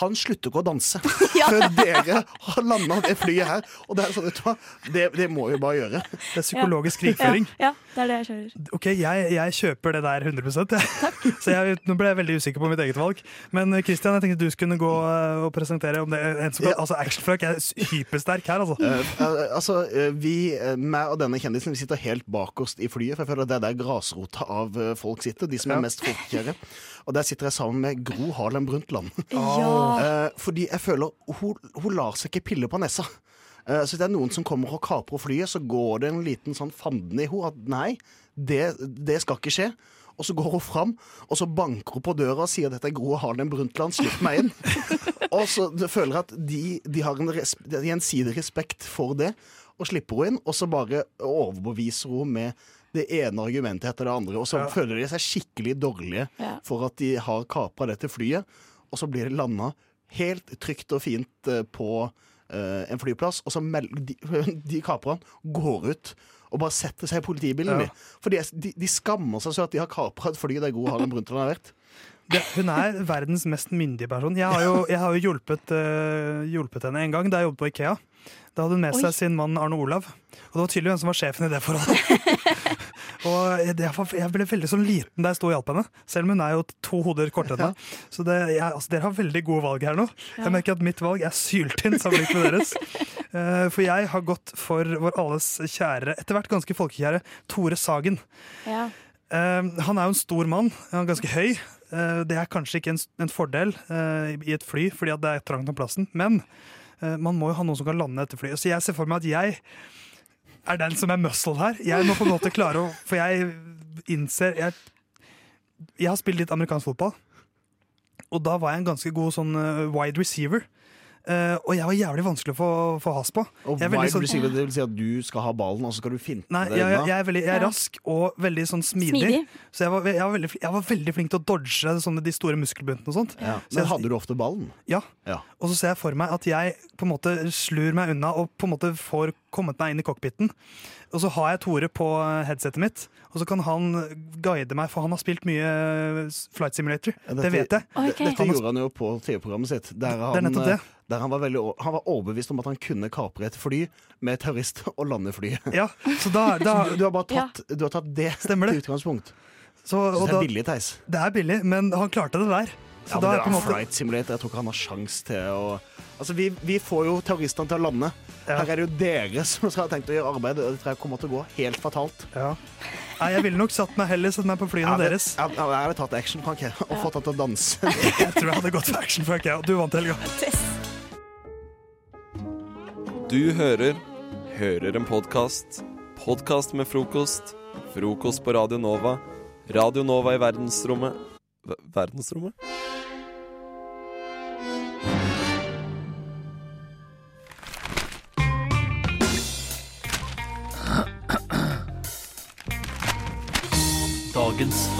han slutter ikke å danse før dere har landa det flyet her. Og det er sånn, vet du hva, det, det må vi bare gjøre. Det er psykologisk krigføring. Ja, ja, det er det jeg kjører. Ok, jeg, jeg kjøper det der 100 jeg. Så jeg, Nå ble jeg veldig usikker på mitt eget valg. Men eh, Christian, jeg tenkte du skulle gå eh, og presentere om det en som altså Actionfrøk er hypersterk her, altså. Uh, altså, vi, meg og denne kjendisen vi sitter helt bakerst i flyet, for jeg føler at det er der grasrota av folk sitter. De som er mest folkekjære. Og der sitter jeg sammen med Gro Harlem Brundtland. Ja. Eh, fordi jeg føler hun, hun lar seg ikke pille på nesa. Eh, så hvis det er noen som kommer og kaprer flyet, så går det en liten sånn fanden i henne at nei, det, det skal ikke skje. Og så går hun fram, og så banker hun på døra og sier dette er Gro Harlem Brundtland, slipp meg inn. og så føler jeg at de, de har en gjensidig respekt for det, og slipper hun inn, og så bare overbeviser hun med det ene argumentet etter det andre, og så Ja. føler de seg skikkelig dårlige Ja. for at de har kapra dette flyet, og så blir det landa helt trygt og fint eh, på eh, en flyplass, og så mel de, de kaprerne går ut og bare setter seg i politibilen. Ja. For de, de, de skammer seg så at de har kapra et fly der Gro Harlem Brundtland har vært. Det, hun er verdens mest myndige person. Jeg har jo, jeg har jo hjulpet, uh, hjulpet henne en gang da jeg jobbet på Ikea. Da hadde hun med Oi. seg sin mann Arne Olav. Og det var tydelig hvem som var sjefen i det forholdet. og jeg, ble veldig sånn liten da jeg sto og hjalp henne, selv om hun er jo to hoder kortere enn meg. Så det, jeg, altså, dere har veldig gode valg her nå. Jeg merker at mitt valg er syltynt sammenlignet med deres. Eh, for jeg har gått for vår alles kjære, etter hvert ganske folkekjære, Tore Sagen. Ja. Eh, han er jo en stor mann, han er ganske høy. Eh, det er kanskje ikke en, en fordel i et fly, fordi det er trangt om plassen, men man må jo ha noen som kan lande etter flyet. Så jeg ser for meg at jeg er den som er muscle her. Jeg må på en måte klare å For jeg innser jeg, Jeg har spilt litt amerikansk fotball, og da var jeg en ganske god sånn eh, wide receiver. Eh, og jeg var jævlig vanskelig å få, få has på. Og Jeg er wide sånn- det vil si at du skal ha ballen, og så skal du finte Nei, det jeg, jeg, jeg, er veldig, jeg er rask og veldig sånn smidig. Smidig. Så jeg var, jeg, var veldig, jeg var veldig flink til å dodge sånne, de store muskelbuntene og sånt. Ja. Så Men hadde du ofte ballen? Ja. Ja. Og så ser jeg for meg at jeg på en måte slur meg unna og på en måte får kommet meg inn i cockpiten. Og så har jeg Tore på headsetet mitt, og så kan han guide meg, for han har spilt mye Flight Simulator. Ja, det vet jeg. Okay. Dette gjorde han jo på TV-programmet sitt. Der Det er han, nettopp det. eh, der han, var veldig, han var overbevist om at han kunne kapre et fly med terrorist og lande flyet. Ja, så da, da Så du, du har bare tatt, du har tatt det Stemmer til utgangspunkt. Så, Så og det da, er billig, Theis. det er billig, men han klarte det der. Så Ja, da men er det på en er måte Flight Simulator. Jeg tror ikke han har sjans til å Altså, vi, vi får jo terroristene til å lande. Her er det jo dere som skal ha tenkt å gjøre arbeid. Det tror jeg kommer til å gå helt fatalt. Ja. Nei, jeg ville nok satt meg heller satt meg på flyene Ja, det- deres. Ja, ja, jeg hadde tatt action, Frank, her, og fått han til å danse. Jeg tror jeg hadde gått for action fuck, jeg. og Du vant, Helga. Du hører Hører en podkast. Podkast med frokost. Frokost på Radio Nova. Radio Nova i verdensrommet Ver- Verdensrommet?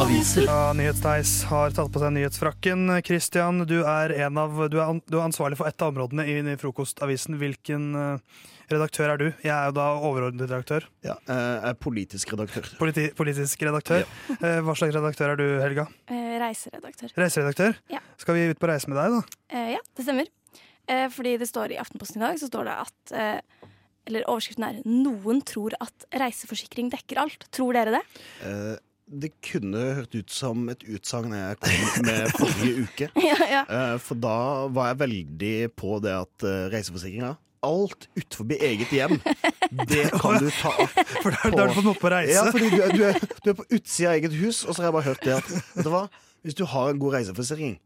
Aviser. Ja, Nyhetsdeis har tatt på seg nyhetsfrakken. Christian, du er, en av, du er, an, du er ansvarlig for ett av områdene i Frokostavisen. Hvilken eh, redaktør er du? Jeg er jo da overordnet redaktør. Ja, jeg er politisk redaktør. Politi politisk redaktør. Eh, Hva slags redaktør er du, Helga? Eh, reiseredaktør. Reiseredaktør? Ja. Skal vi ut på reise med deg, da? Eh, ja, det stemmer. Eh, fordi det står i Aftenposten i dag, så står det at eh, Eller overskriften er 'Noen tror at reiseforsikring dekker alt'. Tror dere det? Eh, det kunne hørt ut som et utsagn jeg kom med forrige uke. Ja, ja. Eh, for da var jeg veldig på det at uh, reiseforsikringa Alt utenfor eget hjem, det kan du ta For da er du på noe på reise. Ja, fordi du, er- du, er, du er på utsida av eget hus, og så har jeg bare hørt det at Vet du hva? Hvis du har en god reiseforsikring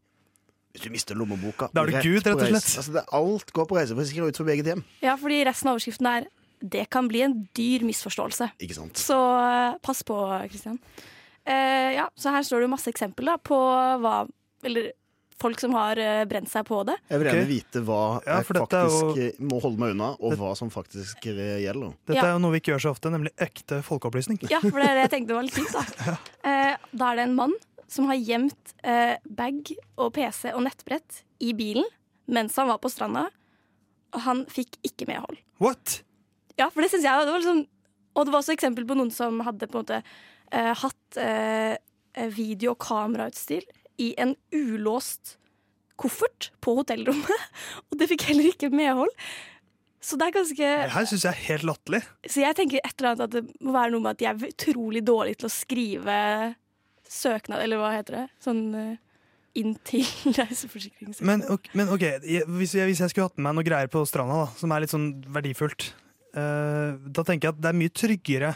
Hvis du mister lommeboka Da er du Gud, rett og slett. Altså, det, alt går på reiseforsikring utenfor eget hjem. Ja, fordi resten av overskriften er 'Det kan bli en dyr misforståelse'. Ikke sant? Så eh, pass på, Kristian. Eh, ja, så her står det masse eksempler da, på hva Eller folk som har eh, brent seg på det. Jeg vil gjerne vite hva Ja, jeg faktisk jo- faktisk eh, må holde meg unna, og hva som faktisk eh, gjelder. Dette Ja. er jo noe vi ikke gjør så ofte, nemlig ekte folkeopplysning. Ja, for det er det jeg tenkte var litt fint. Da eh, Da er det en mann som har gjemt eh, bag og PC og nettbrett i bilen mens han var på stranda, og han fikk ikke medhold. What? Ja, for det syns jeg det var liksom Og det var også eksempel på noen som hadde på en måte eh, hatt eh, video- og kamerautstyr i en ulåst koffert på hotellrommet, og det fikk heller ikke medhold. Så det er ganske Det her syns jeg er helt latterlig. Så jeg tenker et eller annet at det må være noe med at jeg er utrolig dårlig til å skrive søknad, eller hva heter det? Sånn eh, inn til reiseforsikringsselskapet. Men, okay, men OK, hvis jeg, hvis jeg skulle hatt med meg noe greier på stranda da, som er litt sånn verdifullt, eh, da tenker jeg at det er mye tryggere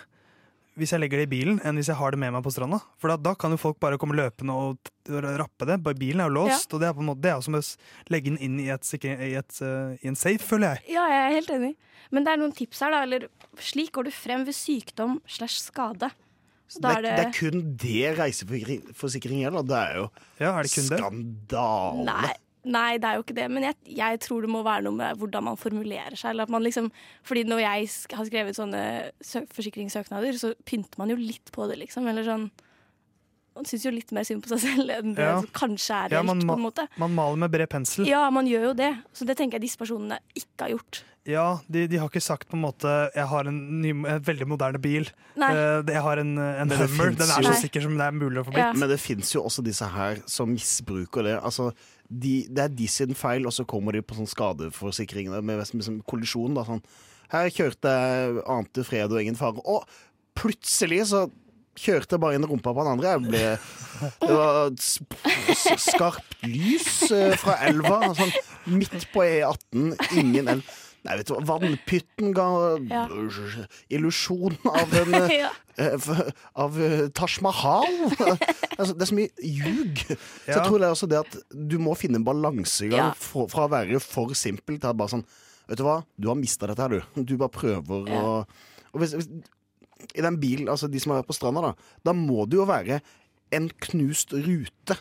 hvis jeg legger det i bilen, enn hvis jeg har det med meg på stranda. For da, da kan jo folk bare komme løpende og rappe det. Bare Bilen er jo låst, og det er på en måte Det er som å legge den inn i, et, i, et, eh, i en safe, føler jeg. Ja, jeg er helt enig. Men det er noen tips her, da. Eller slik går du frem ved sykdom slash skade. Så Det da er, det det er kun det reiseforsikring gjelder. Det er jo Ja, er det? skandale. Nei, nei, det er jo ikke det. Men jeg, jeg tror det må være noe med hvordan man formulerer seg. Eller at man liksom, fordi når jeg sk- har skrevet sånne forsikringssøknader, så pynter man jo litt på det, liksom. Eller sånn Man syns jo litt mer synd på seg selv enn det Ja. som kanskje er Ja, reelt, man, på en måte. man maler med bred pensel. Ja, man gjør jo det. Så det tenker jeg disse personene ikke har gjort. Ja, de, de har ikke sagt på en måte 'jeg har en, ny, en veldig moderne bil'. Nei. Eh, jeg har en, en Hummer. Den er så sikker som det er mulig å få blitt. Ja. Men det fins jo også disse her som misbruker det. Altså, de, det er de sin feil, og så kommer de på sånn skadeforsikringene med, med, sånn kollisjon. Da, sånn. Her kjørte jeg, ante fred og ingen fare. Og plutselig så kjørte bare inn rumpa på den andre. Jeg ble, det var skarpt lys eh, fra elva, sånn midt på E18, ingen elv. Nei, vet du hva, vannpytten ga Ja. illusjon av en eh, Ja. eh, Av eh, Taj Mahal. altså, det er så mye ljug. Så jeg tror det er også det at du må finne en balansegang Ja. fra, fra å være for simpel til at bare sånn Vet du hva, du har mista dette her, du. Du bare prøver Ja. å og hvis, hvis, I den bilen, altså de som har vært på stranda, da, da må det jo være en knust rute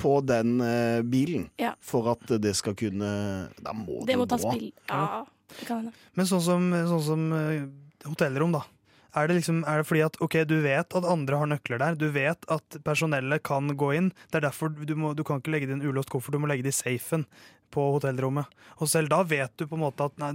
på den eh, bilen Ja. for at det skal kunne Da må det, Det må jo gå. Ja. Men sånn som, sånn som eh, hotellrom, da. Er det, liksom, er det fordi at ok, du vet at andre har nøkler der? Du vet at personellet kan gå inn. Det er derfor du, må, du kan ikke legge det i en ulåst koffert, du må legge det i safen på hotellrommet. Og selv da vet du på en måte at nei,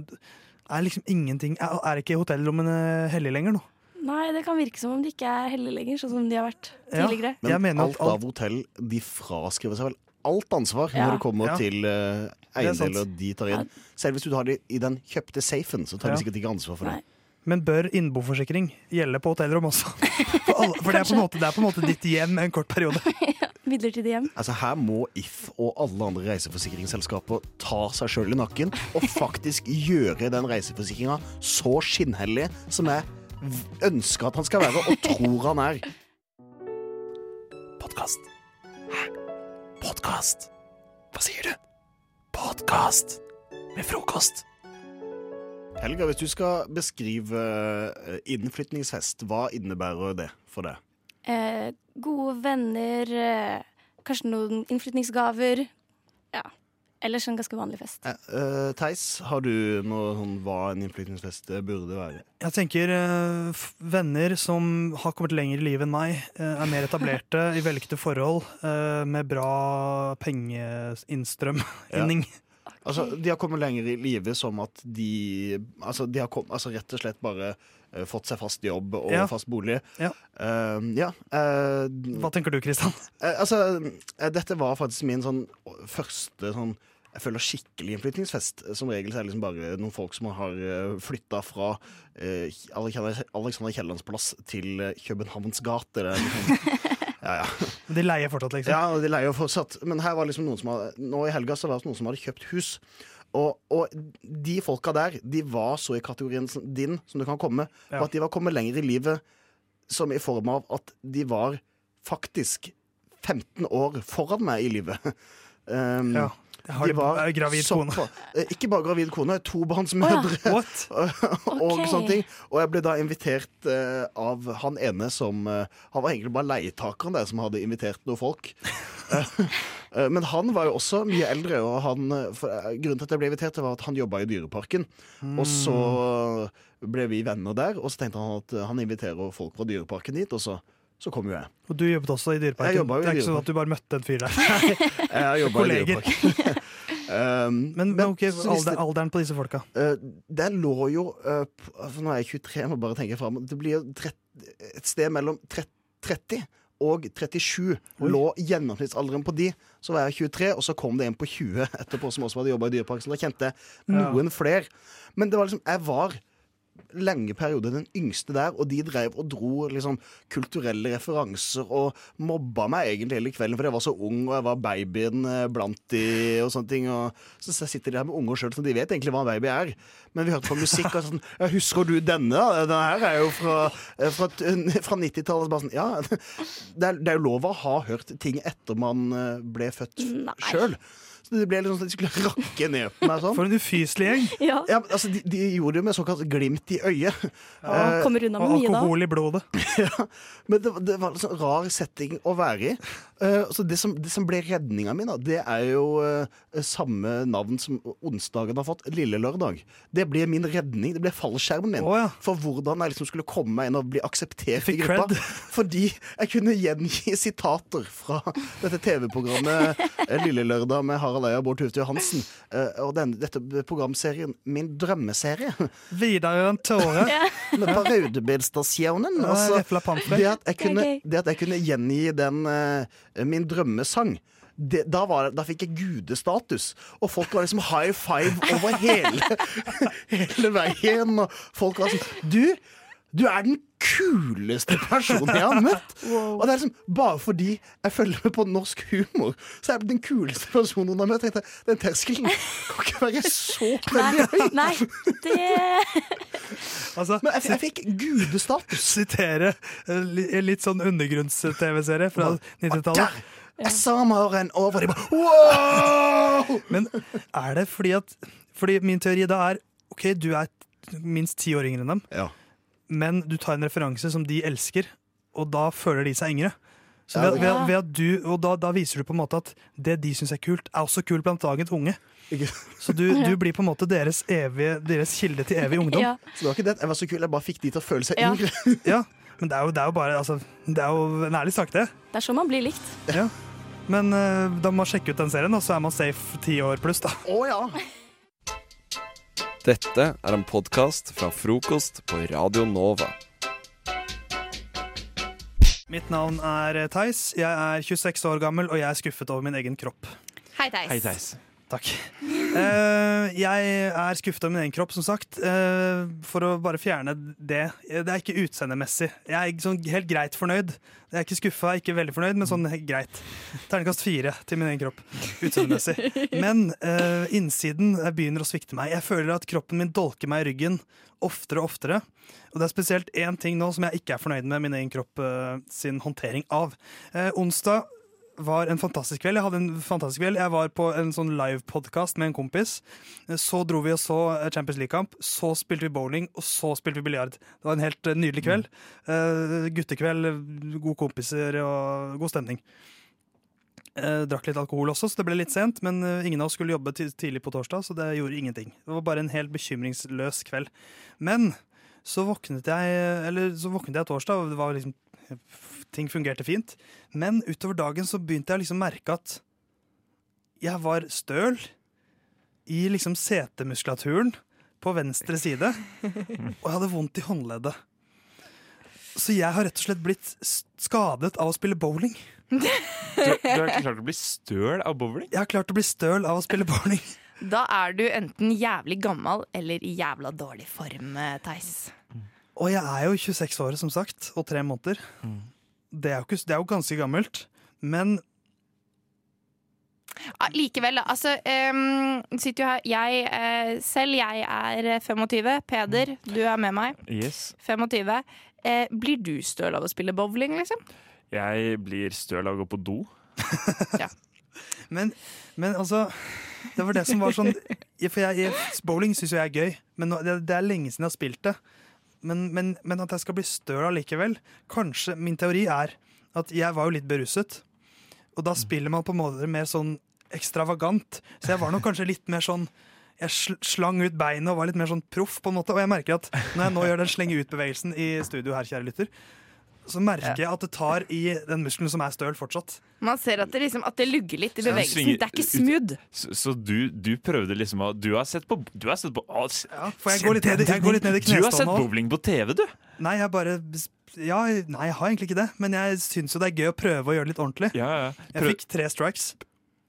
er liksom ingenting Er, er ikke hotellrommene hellige lenger nå? Nei, det kan virke som om de ikke er hellige lenger, sånn som de har vært tidligere. Ja, Men alt, alt av hotell de fraskriver seg vel alt ansvar Ja. når det kommer Ja. til uh, er eiendeler de tar inn. Selv hvis du har det i den kjøpte safen, så tar Ja. de sikkert ikke ansvar for det. Men bør innboforsikring gjelde på hotellrom også? For, alle, for det, er måte, det er på en måte ditt hjem en kort periode. Midlertidig hjem. Altså Her må If og alle andre reiseforsikringsselskaper ta seg sjøl i nakken og faktisk gjøre den reiseforsikringa så skinnhellig som jeg ønsker at han skal være, og tror han er. Podkast. Hæ? Podkast? Hva sier du? Podkast med frokost. Helga, hvis du skal beskrive eh, innflytningsfest, hva innebærer det for deg? Eh, gode venner, eh, kanskje noen innflytningsgaver. Ja. Ellers en ganske vanlig fest. Eh, eh, Theis, har du noe sånn hva en innflytningsfest eh, burde være? Jeg tenker eh, venner som har kommet lenger i livet enn meg, eh, er mer etablerte i vellykkede forhold, eh, med bra pengeinnstrømning. Altså, de har kommet lenger i livet som at de Altså, de har kom, altså rett og slett bare uh, fått seg fast jobb og Ja. fast bolig. Ja. Uh, ja. Uh, Hva tenker du, Kristian? altså, dette var faktisk min sånn første sånn jeg føler skikkelig innflytningsfest. Som regel så er det liksom bare noen folk som har flytta fra eh, Alexander Kiellands plass til eh, Københavns gate. Det er liksom, ja, ja. De leier fortsatt, liksom. Ja, de leier fortsatt. Men her var liksom noen som hadde, nå i helga så var det noen som hadde kjøpt hus. Og, og de folka der, de var så i kategorien din som du kan komme. Ja. Og at de var kommet lenger i livet som i form av at de var faktisk 15 år foran meg i livet. Um, Ja. Har de var er gravid så- kone? Eh, Ikke bare gravid kone, tobarnsmødre. What? og okay. sånne ting. Og jeg ble da invitert uh, av han ene som uh, Han var egentlig bare leietakeren der som hadde invitert noen folk. Eh, eh, men han var jo også mye eldre, og han, eh, for, eh, grunnen til at jeg ble invitert, var at han jobba i Dyreparken. Og så ble vi venner der, og så tenkte han at eh, han inviterer folk fra Dyreparken dit, og så, så kom jo jeg. Og du jobbet også i Jeg Dyreparken. jobbet jo det er ikke sånn at du bare møtte en fyr der. Jeg jobbet i. Dyreparken. um, Men, men okay, alder, alderen på disse folka. Uh, det lå jo uh, p- altså Nå er jeg 23, må bare tenke frem. Det blir jo trett- et sted mellom 30 og 37 lå gjennomsnittsalderen på de. Så var jeg 23, og så kom det en på 20 etterpå som også hadde jobba i Dyreparken. Så da kjente jeg noen flere. Men det var liksom Jeg var lenge periode den yngste der, og de drev og dro liksom kulturelle referanser og mobba meg egentlig hele kvelden, for jeg var så ung, og jeg var babyen eh, blant de og sånne ting. Og så sitter de her med unger sjøl, så de vet egentlig hva en baby er. Men vi hørte på musikk, og sånn ja, 'Husker du denne? Denne her er jo fra, eh, fra, fra 90-tallet.' Så bare sånn, Ja, det er, det er jo lov å ha hørt ting etter man eh, ble født sjøl. Det ble liksom sånn at de skulle rakke ned på meg sånn. For en ufyselig gjeng. Ja. Ja, altså, de, de gjorde det med såkalt glimt i øyet. Ja, Eh, kommer unna med Og mye da. alkohol i blodet. ja, men det, det var en sånn rar setting å være i. Eh, så det som, det som ble redninga mi, da, det er jo eh, samme navn som onsdagen har fått, Lille Lørdag. Det ble min redning. Det ble fallskjermen min. oh, ja. For hvordan jeg liksom skulle komme meg inn og bli akseptert i gruppa. cred. Fordi jeg kunne gjengi sitater fra dette TV-programmet eh, Lille Lørdag med Harald Eia og Bård Tufte Johansen. Eh, og den, dette programserien Min drømmeserie. Videre enn tåre. Med på Raudebilstasjonen. Altså, det, at jeg kunne, det at jeg kunne gjengi den eh, min drømmesang det, da, var, da fikk jeg gudestatus. Og folk var liksom high five over hele, hele veien. Og folk var sånn Du! Du er den kuleste personen jeg har møtt! Og det er liksom Bare fordi jeg følger med på norsk humor, så er jeg den kuleste personen hun har møtt. Jeg tenkte, Den terskelen kan ikke være så veldig høy. Nei, det Altså, Men jeg, jeg fikk gudestatus. sitere en litt sånn undergrunns-TV-serie fra 90-tallet. Jeg sa Maren over, de bare wow! Men er det fordi at Fordi min teori da er OK, du er minst ti år yngre enn dem, Ja. Men du tar en referanse som de elsker, og da føler de seg yngre. Så ved, ved, ved at du, og da, da viser du på en måte at det de syns er kult, er også kult blant dagens unge. Så du, du blir på en måte deres, evige, deres kilde til evig ungdom. Ja. Så det var ikke det. Jeg var så kul, jeg bare fikk de til å føle seg Ja. yngre. Ja, men det er jo, det er jo bare altså, Det er jo en ærlig sak, det. Det er sånn man blir likt. Ja. Men uh, da må man sjekke ut den serien, og så er man safe ti år pluss, da. Å ja. Dette er en podkast fra frokost på Radio Nova. Mitt navn er Theis. Jeg er 26 år gammel, og jeg er skuffet over min egen kropp. Hei, Theis. Takk. Uh, jeg er skuffet over min egen kropp, som sagt. Uh, for å bare fjerne det. Det er ikke utseendemessig. Jeg er sånn helt greit fornøyd. Jeg er ikke skuffa, ikke veldig fornøyd, men sånn greit. Terningkast fire til min egen kropp. Utseendemessig. Men uh, innsiden begynner å svikte meg. Jeg føler at kroppen min dolker meg i ryggen oftere og oftere. Og det er spesielt én ting nå som jeg ikke er fornøyd med min egen kropp eh, sin håndtering av. Eh, onsdag var en fantastisk kveld. Jeg hadde en fantastisk kveld. Jeg var på en sånn livepodkast med en kompis. Så dro vi og så Champions League-kamp. Så spilte vi bowling, og så spilte vi biljard. Det var en helt eh, nydelig kveld. Uh, guttekveld, gode kompiser og god stemning. Uh, drakk litt alkohol også, så det ble litt sent. Men ingen av oss skulle jobbe tidlig på torsdag, så det gjorde ingenting. Det var bare en helt bekymringsløs kveld. Men så våknet jeg Eller så våknet jeg torsdag, og det var liksom ting fungerte fint. Men utover dagen så begynte jeg å liksom merke at jeg var støl i liksom setemuskulaturen på venstre side. Og jeg hadde vondt i håndleddet. Så jeg har rett og slett blitt skadet av å spille bowling. Du, du har klart å bli støl av bowling? Jeg har klart å bli støl av å spille bowling. Da er du enten jævlig gammel eller i jævla dårlig form, eh, Theis. Og jeg er jo 26 år, som sagt, og tre måneder. Det, er jo ikke, det er jo ganske gammelt. Men Ja, likevel, da. Altså, um, sitter jo her Jeg uh, selv, jeg er 25. Peder, du er med meg. Yes. 25. Uh, blir du støl av å spille bowling, liksom? Jeg blir støl av å gå på do. Men, men altså Det var det som var sånn For jeg, jeg, Bowling syns jo jeg er gøy, men nå, det, det er lenge siden jeg har spilt det. Men, men, men at jeg skal bli støl allikevel Kanskje Min teori er at jeg var jo litt beruset. Og da spiller man på en måte mer sånn ekstravagant. Så jeg var nok kanskje litt mer sånn jeg slang ut beinet og var litt mer sånn proff. på en måte Og jeg merker at når jeg nå gjør den slenge ut-bevegelsen i studio her, kjære lytter, så merker jeg at det tar i den muskelen som er støl fortsatt. Man ser at det, liksom, at det lugger litt i bevegelsen. svinger Det er ikke smooth. Så, så du, du prøvde liksom å Du har sett på, du har sett på å, s- for jeg går, litt ned jeg går litt ned i Du har sett bowling på TV, du. Nei, jeg bare ja, Nei, jeg har egentlig ikke det, men jeg syns jo det er gøy å prøve å gjøre det litt ordentlig. Jeg fikk tre strikes.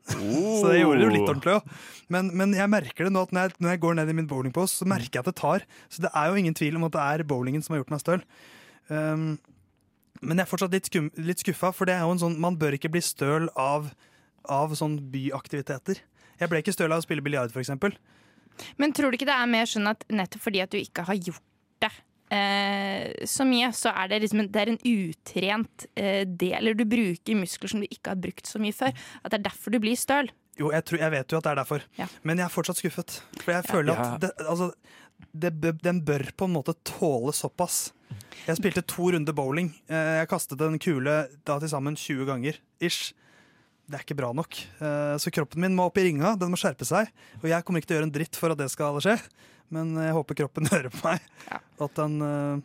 Så det gjorde det jo litt ordentlig òg. Men, men jeg merker det nå at når jeg, når jeg går ned i min bowlingpost, så merker jeg at det tar. Så det er jo ingen tvil om at det er bowlingen som har gjort meg støl. Um, men jeg er fortsatt litt, skum, litt skuffa, for det er jo en sånn, man bør ikke bli støl av, av sånn byaktiviteter. Jeg ble ikke støl av å spille biljard, f.eks. Men tror du ikke det er mer sånn at nettopp fordi at du ikke har gjort det eh, så mye, så er det liksom en, det er en utrent eh, del, eller du bruker muskler som du ikke har brukt så mye før. At det er derfor du blir støl. Jo, jeg, tror, jeg vet jo at det er derfor. Ja. Men jeg er fortsatt skuffet. For jeg føler Ja. at det, altså, det, den bør på en måte tåle såpass. Jeg spilte to runder bowling. Eh, Jeg kastet en kule da til sammen 20 ganger. Ish. Det er ikke bra nok. Eh, Så kroppen min må opp i ringa. Den må skjerpe seg. Og jeg kommer ikke til å gjøre en dritt for at det skal skje. Men jeg håper kroppen hører på meg. At den eh,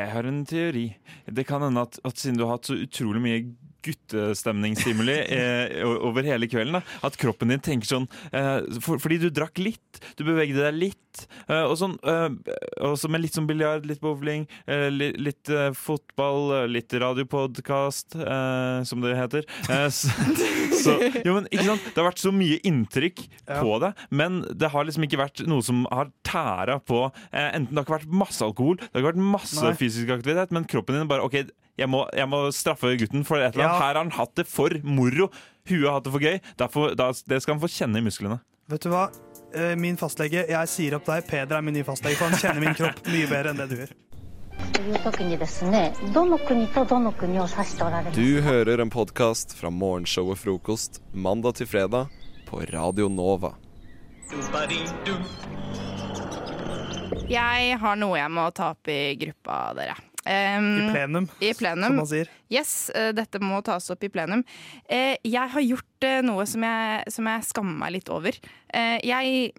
Jeg har en teori. Det kan hende at, at siden du har hatt så utrolig mye guttestemningsstimuli eh, over hele kvelden, da, at kroppen din tenker sånn eh, for, Fordi du drakk litt, du bevegde deg litt, eh, og sånn eh, også med litt sånn biljard, litt bowling, eh, li, litt eh, fotball, eh, litt radiopodkast, som det heter. Så, så Jo, men ikke sant? Det har vært så mye inntrykk på det, men det har liksom ikke vært noe som har tæra på eh, Enten det har ikke vært masse alkohol, det har ikke vært masse Nei. fysisk aktivitet, men kroppen din bare OK, jeg må, jeg må, straffe gutten for et eller annet. Ja. Her har han hatt det for moro. Huet har hatt det for gøy. Derfor, da, det skal han få kjenne i musklene. Vet du hva? Eh, min fastlege, jeg sier opp deg. Peder er min nye fastlege, for han kjenner min kropp mye bedre enn det du gjør. Du hører en podkast fra morgenshow og Frokost mandag til fredag på Radio Nova. Jeg har noe jeg må ta opp i gruppa, dere. I plenum, I plenum. som man sier. Yes, eh, dette må tas opp i plenum. Eh, jeg har gjort eh, noe som jeg, som jeg skammer meg litt over. Jeg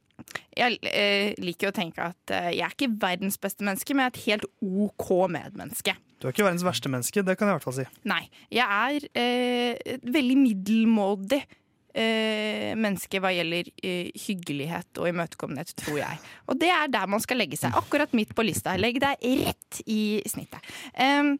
jeg eh, liker å tenke at eh, jeg er ikke verdens beste menneske, men jeg er et helt OK medmenneske. Du er ikke verdens verste menneske, det kan jeg i hvert fall si. Nei. Jeg er eh, veldig middelmådig eh, menneske hva gjelder eh, hyggelighet og imøtekommenhet, tror jeg. Og det er der man skal legge seg. Akkurat midt på lista. Legg deg rett i snittet. Em,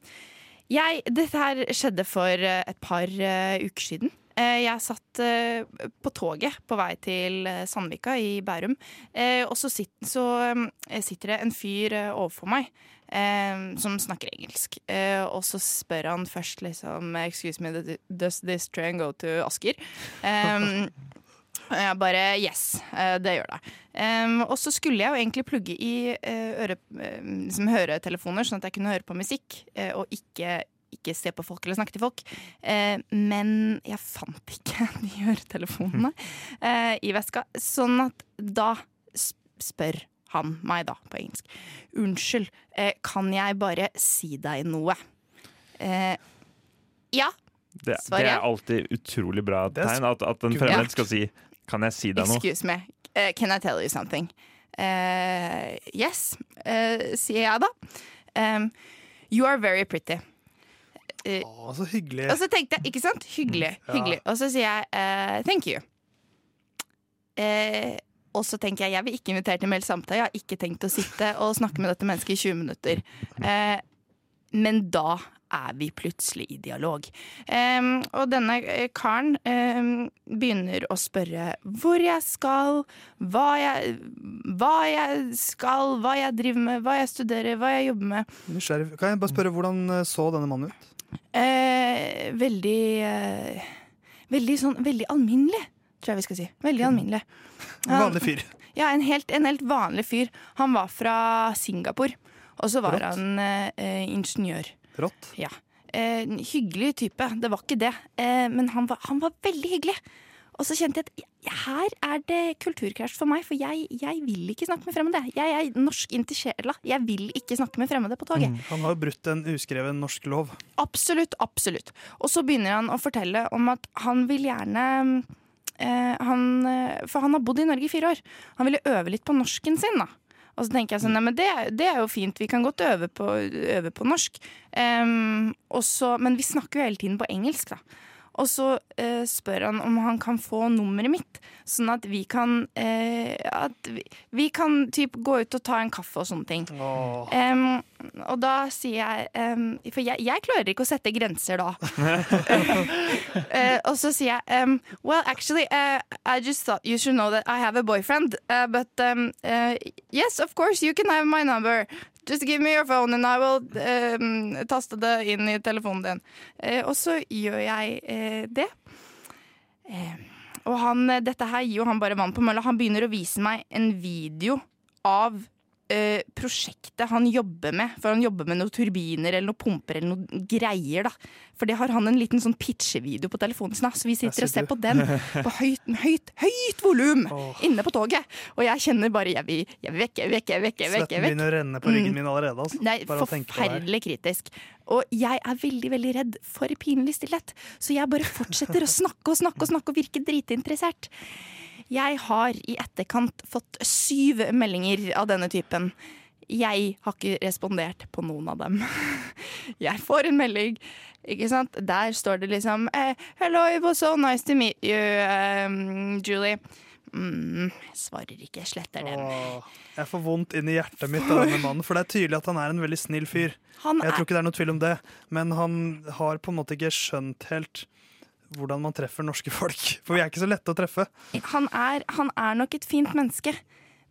jeg, dette her skjedde for eh, et par eh, uker siden. Eh, Jeg satt eh, på toget på vei til eh, Sandvika i Bærum, eh, og så, sitt, så eh, sitter det en fyr eh, overfor meg. Eh, som snakker engelsk. Eh, og så spør han først liksom Excuse me, does this train go to Asker? Um, og jeg bare Yes, eh, det gjør det. Um, og så skulle jeg jo egentlig plugge i eh, øre, liksom høretelefoner, sånn at jeg kunne høre på musikk, og ikke, ikke se på folk eller snakke til folk. Men jeg fant ikke de høretelefonene i veska, sånn at da spør han meg da på engelsk. Unnskyld, eh, kan jeg bare si deg noe? Eh, ja, Det, det er alltid utrolig bra tegn at, at en fremmed skal si 'kan jeg si deg noe'? Excuse me, uh, can I tell you something? Uh, yes, uh, sier jeg da. Um, you are very pretty. Uh, Å, så hyggelig. og så tenkte jeg, ikke sant? Hyggelig. Ja. hyggelig. Og så sier jeg uh, thank you. Og så tenker jeg jeg vil ikke invitere til mer samtale. Jeg har ikke tenkt å sitte og snakke med dette mennesket i 20 minutter. Eh, men da er vi plutselig i dialog. Eh, og denne eh, karen eh, begynner å spørre hvor jeg skal, hva jeg, hva jeg skal, hva jeg driver med, hva jeg studerer, hva jeg jobber med. Nysgjerrig. Kan jeg bare spørre, hvordan eh, så denne mannen ut? Eh, veldig Veldig sånn Veldig alminnelig, tror jeg vi skal si. Veldig alminnelig. En vanlig fyr. Ja, en helt, en helt vanlig fyr. Han var fra Singapore, og så var Rått. han eh, ingeniør. Rått. Ja. Eh, hyggelig type, det var ikke det. Eh, men han var, han var veldig hyggelig. Og så kjente jeg at her er det kulturkrasj for meg, for jeg, jeg vil ikke snakke med fremmede. Jeg er norsk inn sjela. Jeg vil ikke snakke med fremmede på toget. Mm. Han har jo brutt en uskreven norsk lov. Absolutt, absolutt. Og så begynner han å fortelle om at han vil gjerne han, eh, For han har bodd i Norge i fire år. Han ville øve litt på norsken sin, da. Og så tenker jeg sånn, nei, men det, det er jo fint, vi kan godt øve på, øve på norsk. Um, og så- men vi snakker jo hele tiden på engelsk, da. Og så uh, spør han om han kan få nummeret mitt, sånn at vi kan uh, At vi, vi kan typ gå ut og ta en kaffe og sånne ting. Em, og da sier jeg um, For jeg, jeg klarer ikke å sette grenser da. uh, og så sier jeg um, Well, actually, uh, I just thought you should know that I have a boyfriend. Uh, but um, yes, of course, you can have my number. Just give me your phone and I will taste det inn i telefonen din. Og så gjør jeg det. Og han, dette her gir jo han bare vann på mølla. Han begynner å vise meg en video av eh, prosjektet han jobber med. For han jobber med noen turbiner eller noen pumper eller noen greier. da. For det har han en liten sånn pitchevideo på telefonen sin. Så vi sitter og ser på den på høyt, høyt, høyt volum inne på toget. Og jeg kjenner bare Jeg vil, jeg vil vekk, jeg vil vekk, jeg vil vekk. Svetten begynner å renne på ryggen Mm. min allerede. Altså. Nei, forferdelig kritisk. Og jeg er veldig veldig redd for pinlig stillhet, så jeg bare fortsetter å snakke og snakke og snakke og virke dritinteressert. Jeg har i etterkant fått syv meldinger av denne typen. Jeg har ikke respondert på noen av dem. Jeg får en melding, ikke sant. Der står det liksom eh, Hello, it was so nice to meet you, um, Julie. Mm, jeg svarer ikke, jeg sletter den. Åh, jeg får vondt inn i hjertet mitt av denne mannen, for det er tydelig at han er en veldig snill fyr. Han jeg tror ikke det er noe tvil om det, men han har på en måte ikke skjønt helt hvordan man treffer norske folk. For vi er ikke så lette å treffe. han er, han er nok et fint menneske,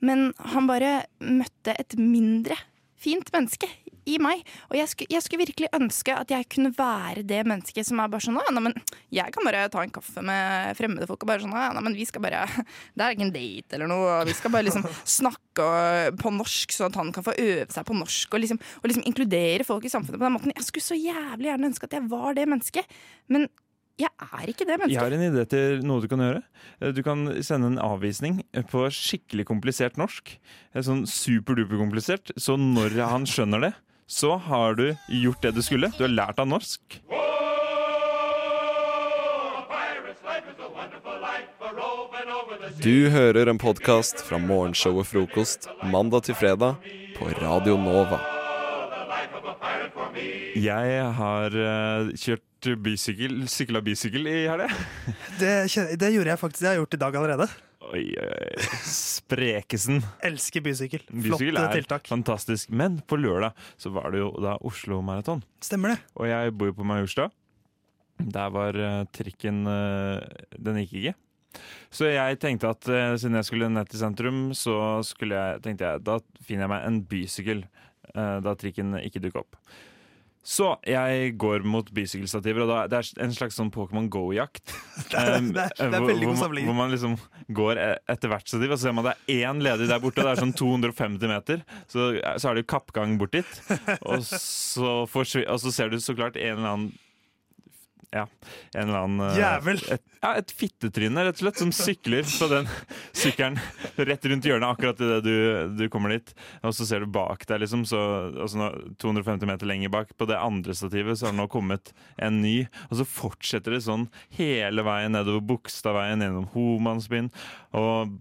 men han bare møtte et mindre fint menneske i meg. Og jeg skulle, jeg skulle virkelig ønske at jeg kunne være det mennesket som er bare sånn nei, men Jeg kan bare ta en kaffe med fremmede folk og bare sånn nei, men vi skal bare Det er ikke en date eller noe. Vi skal bare liksom snakke på norsk, sånn at han kan få øve seg på norsk. Og liksom, og liksom inkludere folk i samfunnet på den måten. Jeg skulle så jævlig gjerne ønske at jeg var det mennesket. Men jeg er ikke det Jeg har en idé til noe du kan gjøre. Eh, Du kan sende en avvisning på skikkelig komplisert norsk. Eh, Sånn superduper komplisert. Så når han skjønner det, så har du gjort det du skulle. Du har lært av norsk. Du hører en podkast fra morgenshowet Frokost mandag til fredag på Radio Nova. Jeg har eh, kjørt sykla bysykkel i helga. Det, det gjorde jeg faktisk. Det har jeg gjort i dag allerede. Oi, oi. Sprekesen. Elsker bysykkel. Bysykkel Flotte er tiltak. fantastisk. Men på lørdag så var det jo da Oslo Maraton. Stemmer det. Og jeg bor jo på Majorstua. Der var eh, trikken eh, Den gikk ikke. Så jeg tenkte at eh, siden jeg skulle ned til sentrum, så jeg, tenkte jeg da finner jeg meg en bysykkel. da trikken ikke dukker opp. Så jeg går mot bicykelstativer, og da, det er en slags sånn Pokémon Go-jakt. Um, hvor- hvor man- Hvor man liksom går e- etter hvert stativ, og så ser man det er én ledig der borte. og Det er sånn 250 meter. Så, så er det jo kappgang bort dit. Og så, og så ser du så klart en eller annen ja, en eller annen eh, Jævel. Et, ja, et fittetryne, rett og slett, som sykler på den sykkelen rett rundt hjørnet akkurat idet du, du kommer dit. Og så ser du bak deg, liksom, så, altså nå, 250 meter lenger bak, på det andre stativet, så har det nå kommet en ny. Og så fortsetter det sånn hele veien nedover Bogstadveien, gjennom Homansbyen. Og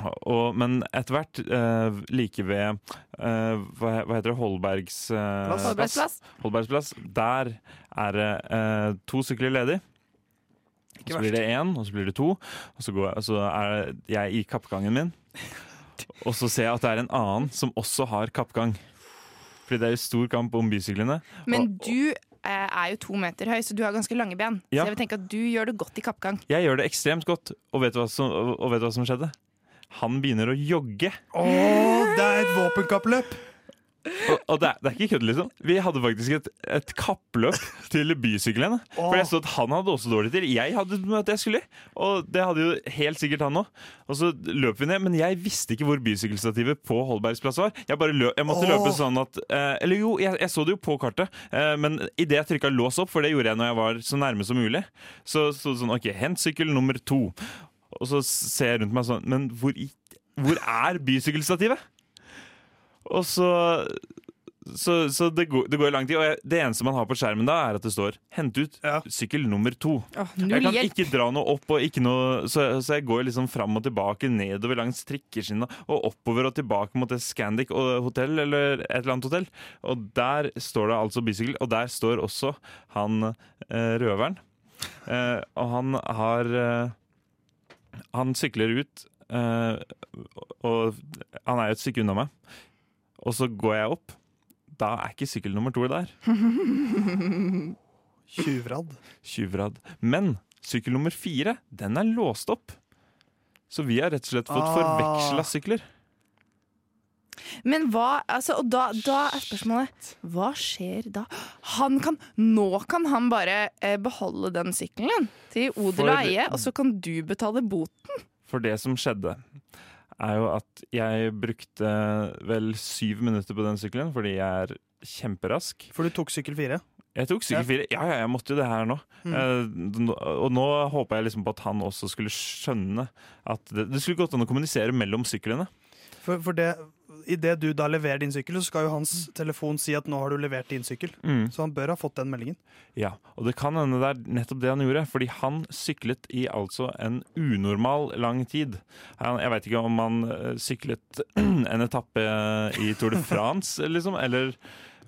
og, men etter hvert, eh, like ved eh, hva, hva heter det, Holbergs eh, Plass. Plass. Holbergs plass. Der er det eh, to sykler ledig. Så blir det én, og så blir det to. Og så, går jeg, så er jeg i kappgangen min. Og så ser jeg at det er en annen som også har kappgang. Fordi det er jo stor kamp om bysyklene. Men du eh, er jo to meter høy, så du har ganske lange ben. Ja. Så jeg vil tenke at du gjør det godt i kappgang. Jeg gjør det ekstremt godt, og vet du hva som, vet du hva som skjedde? Han begynner å jogge. Å, det er et våpenkappløp! Og, og det, er, det er ikke kødd, liksom. Vi hadde faktisk et, et kappløp til bysyklene. For jeg så at han hadde også dårlig tid. Jeg hadde møte jeg skulle og det hadde jo helt sikkert han òg. Og så løp vi ned, men jeg visste ikke hvor bysykkelstativet på Holbergs plass var. Jeg, bare løp, jeg måtte oh. løpe sånn at eh, Eller jo, jeg, jeg så det jo på kartet, eh, men idet jeg trykka lås opp, for det gjorde jeg når jeg var så nærme som mulig, så sto det sånn OK, hent sykkel nummer to. Og så ser jeg rundt meg sånn Men hvor, i, hvor er bysykkelstativet? Og så så, så det, går, det går lang tid. Og jeg, det eneste man har på skjermen da, er at det står 'hent ut sykkel nummer to'. Åh, jeg kan hjelp. ikke dra noe opp, og ikke noe, så, så jeg går liksom fram og tilbake nedover langs trikkeskinna og oppover og tilbake mot et Scandic hotell, eller et eller annet hotell. Og der står det altså bysykkel, og der står også han eh, røveren. Eh, og han har eh, Han sykler ut, uh, og han er jo et stykke unna meg. Og så går jeg opp. Da er ikke sykkel nummer to der. Tjuvradd. Tjuvradd. Men sykkel nummer fire, den er låst opp. Så vi har rett og slett fått Ah. forveksla sykler. Men hva, altså, og da, da er spørsmålet Hva skjer da? Han kan, nå kan han bare eh, beholde den sykkelen til odel og eie, og så kan du betale boten. For det som skjedde, er jo at jeg brukte vel syv minutter på den sykkelen fordi jeg er kjemperask. For du tok sykkel fire? Jeg tok sykkel fire. Ja, ja, jeg måtte jo det her nå. Mm. Uh, og nå håpa jeg liksom på at han også skulle skjønne at det, det skulle gått an å kommunisere mellom syklene. For, for det, Idet du da leverer din sykkel, så skal jo hans telefon si at nå har du levert din sykkel. Mm. Så han bør ha fått den meldingen. Ja, og det kan hende det er nettopp det han gjorde, fordi han syklet i altså en unormal lang tid. Han, jeg veit ikke om han eh, syklet en etappe i Tour de France, liksom, eller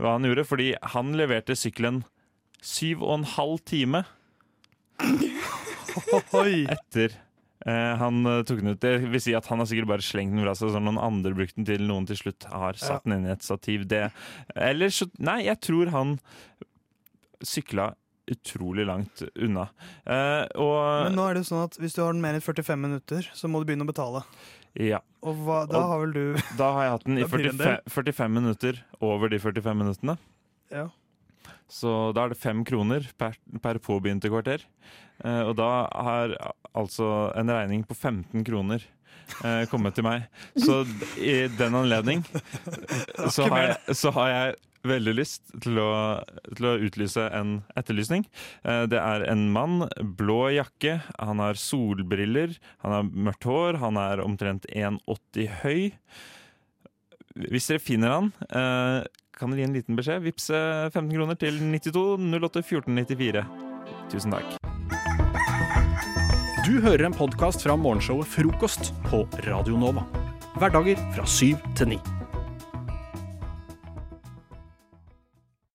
hva han gjorde, fordi han leverte sykkelen syv og en halv time etter han eh, tok den ut. Det vil si at han har sikkert bare slengt den fra seg, så noen andre brukte den til noen til slutt har satt den inn i et stativ. Det, eller så Nei, jeg tror han sykla utrolig langt unna. Eh, og Men nå er det jo sånn at hvis du har den mer enn 45 minutter, så må du begynne å betale. ja. Og hva, da Og har vel du Da har jeg hatt den i Da blir det en del. 45, 45 minutter over de 45 minuttene. Ja. Så da er det fem kroner per, per påbegynte kvarter. Eh, og da har altså en regning på 15 kroner eh, kommet til meg. Så i den anledning så har, jeg, så har jeg veldig lyst til å, til å utlyse en etterlysning. Eh, det er en mann, blå jakke, han har solbriller, han har mørkt hår, han er omtrent 1,80 høy. Hvis dere finner han, eh, kan dere gi en liten beskjed. Vips eh, 15 kroner til 92 08 14 94. Tusen takk. Du hører en podkast fra morgenshowet Frokost på Radio Nova. Hverdager fra syv til ni.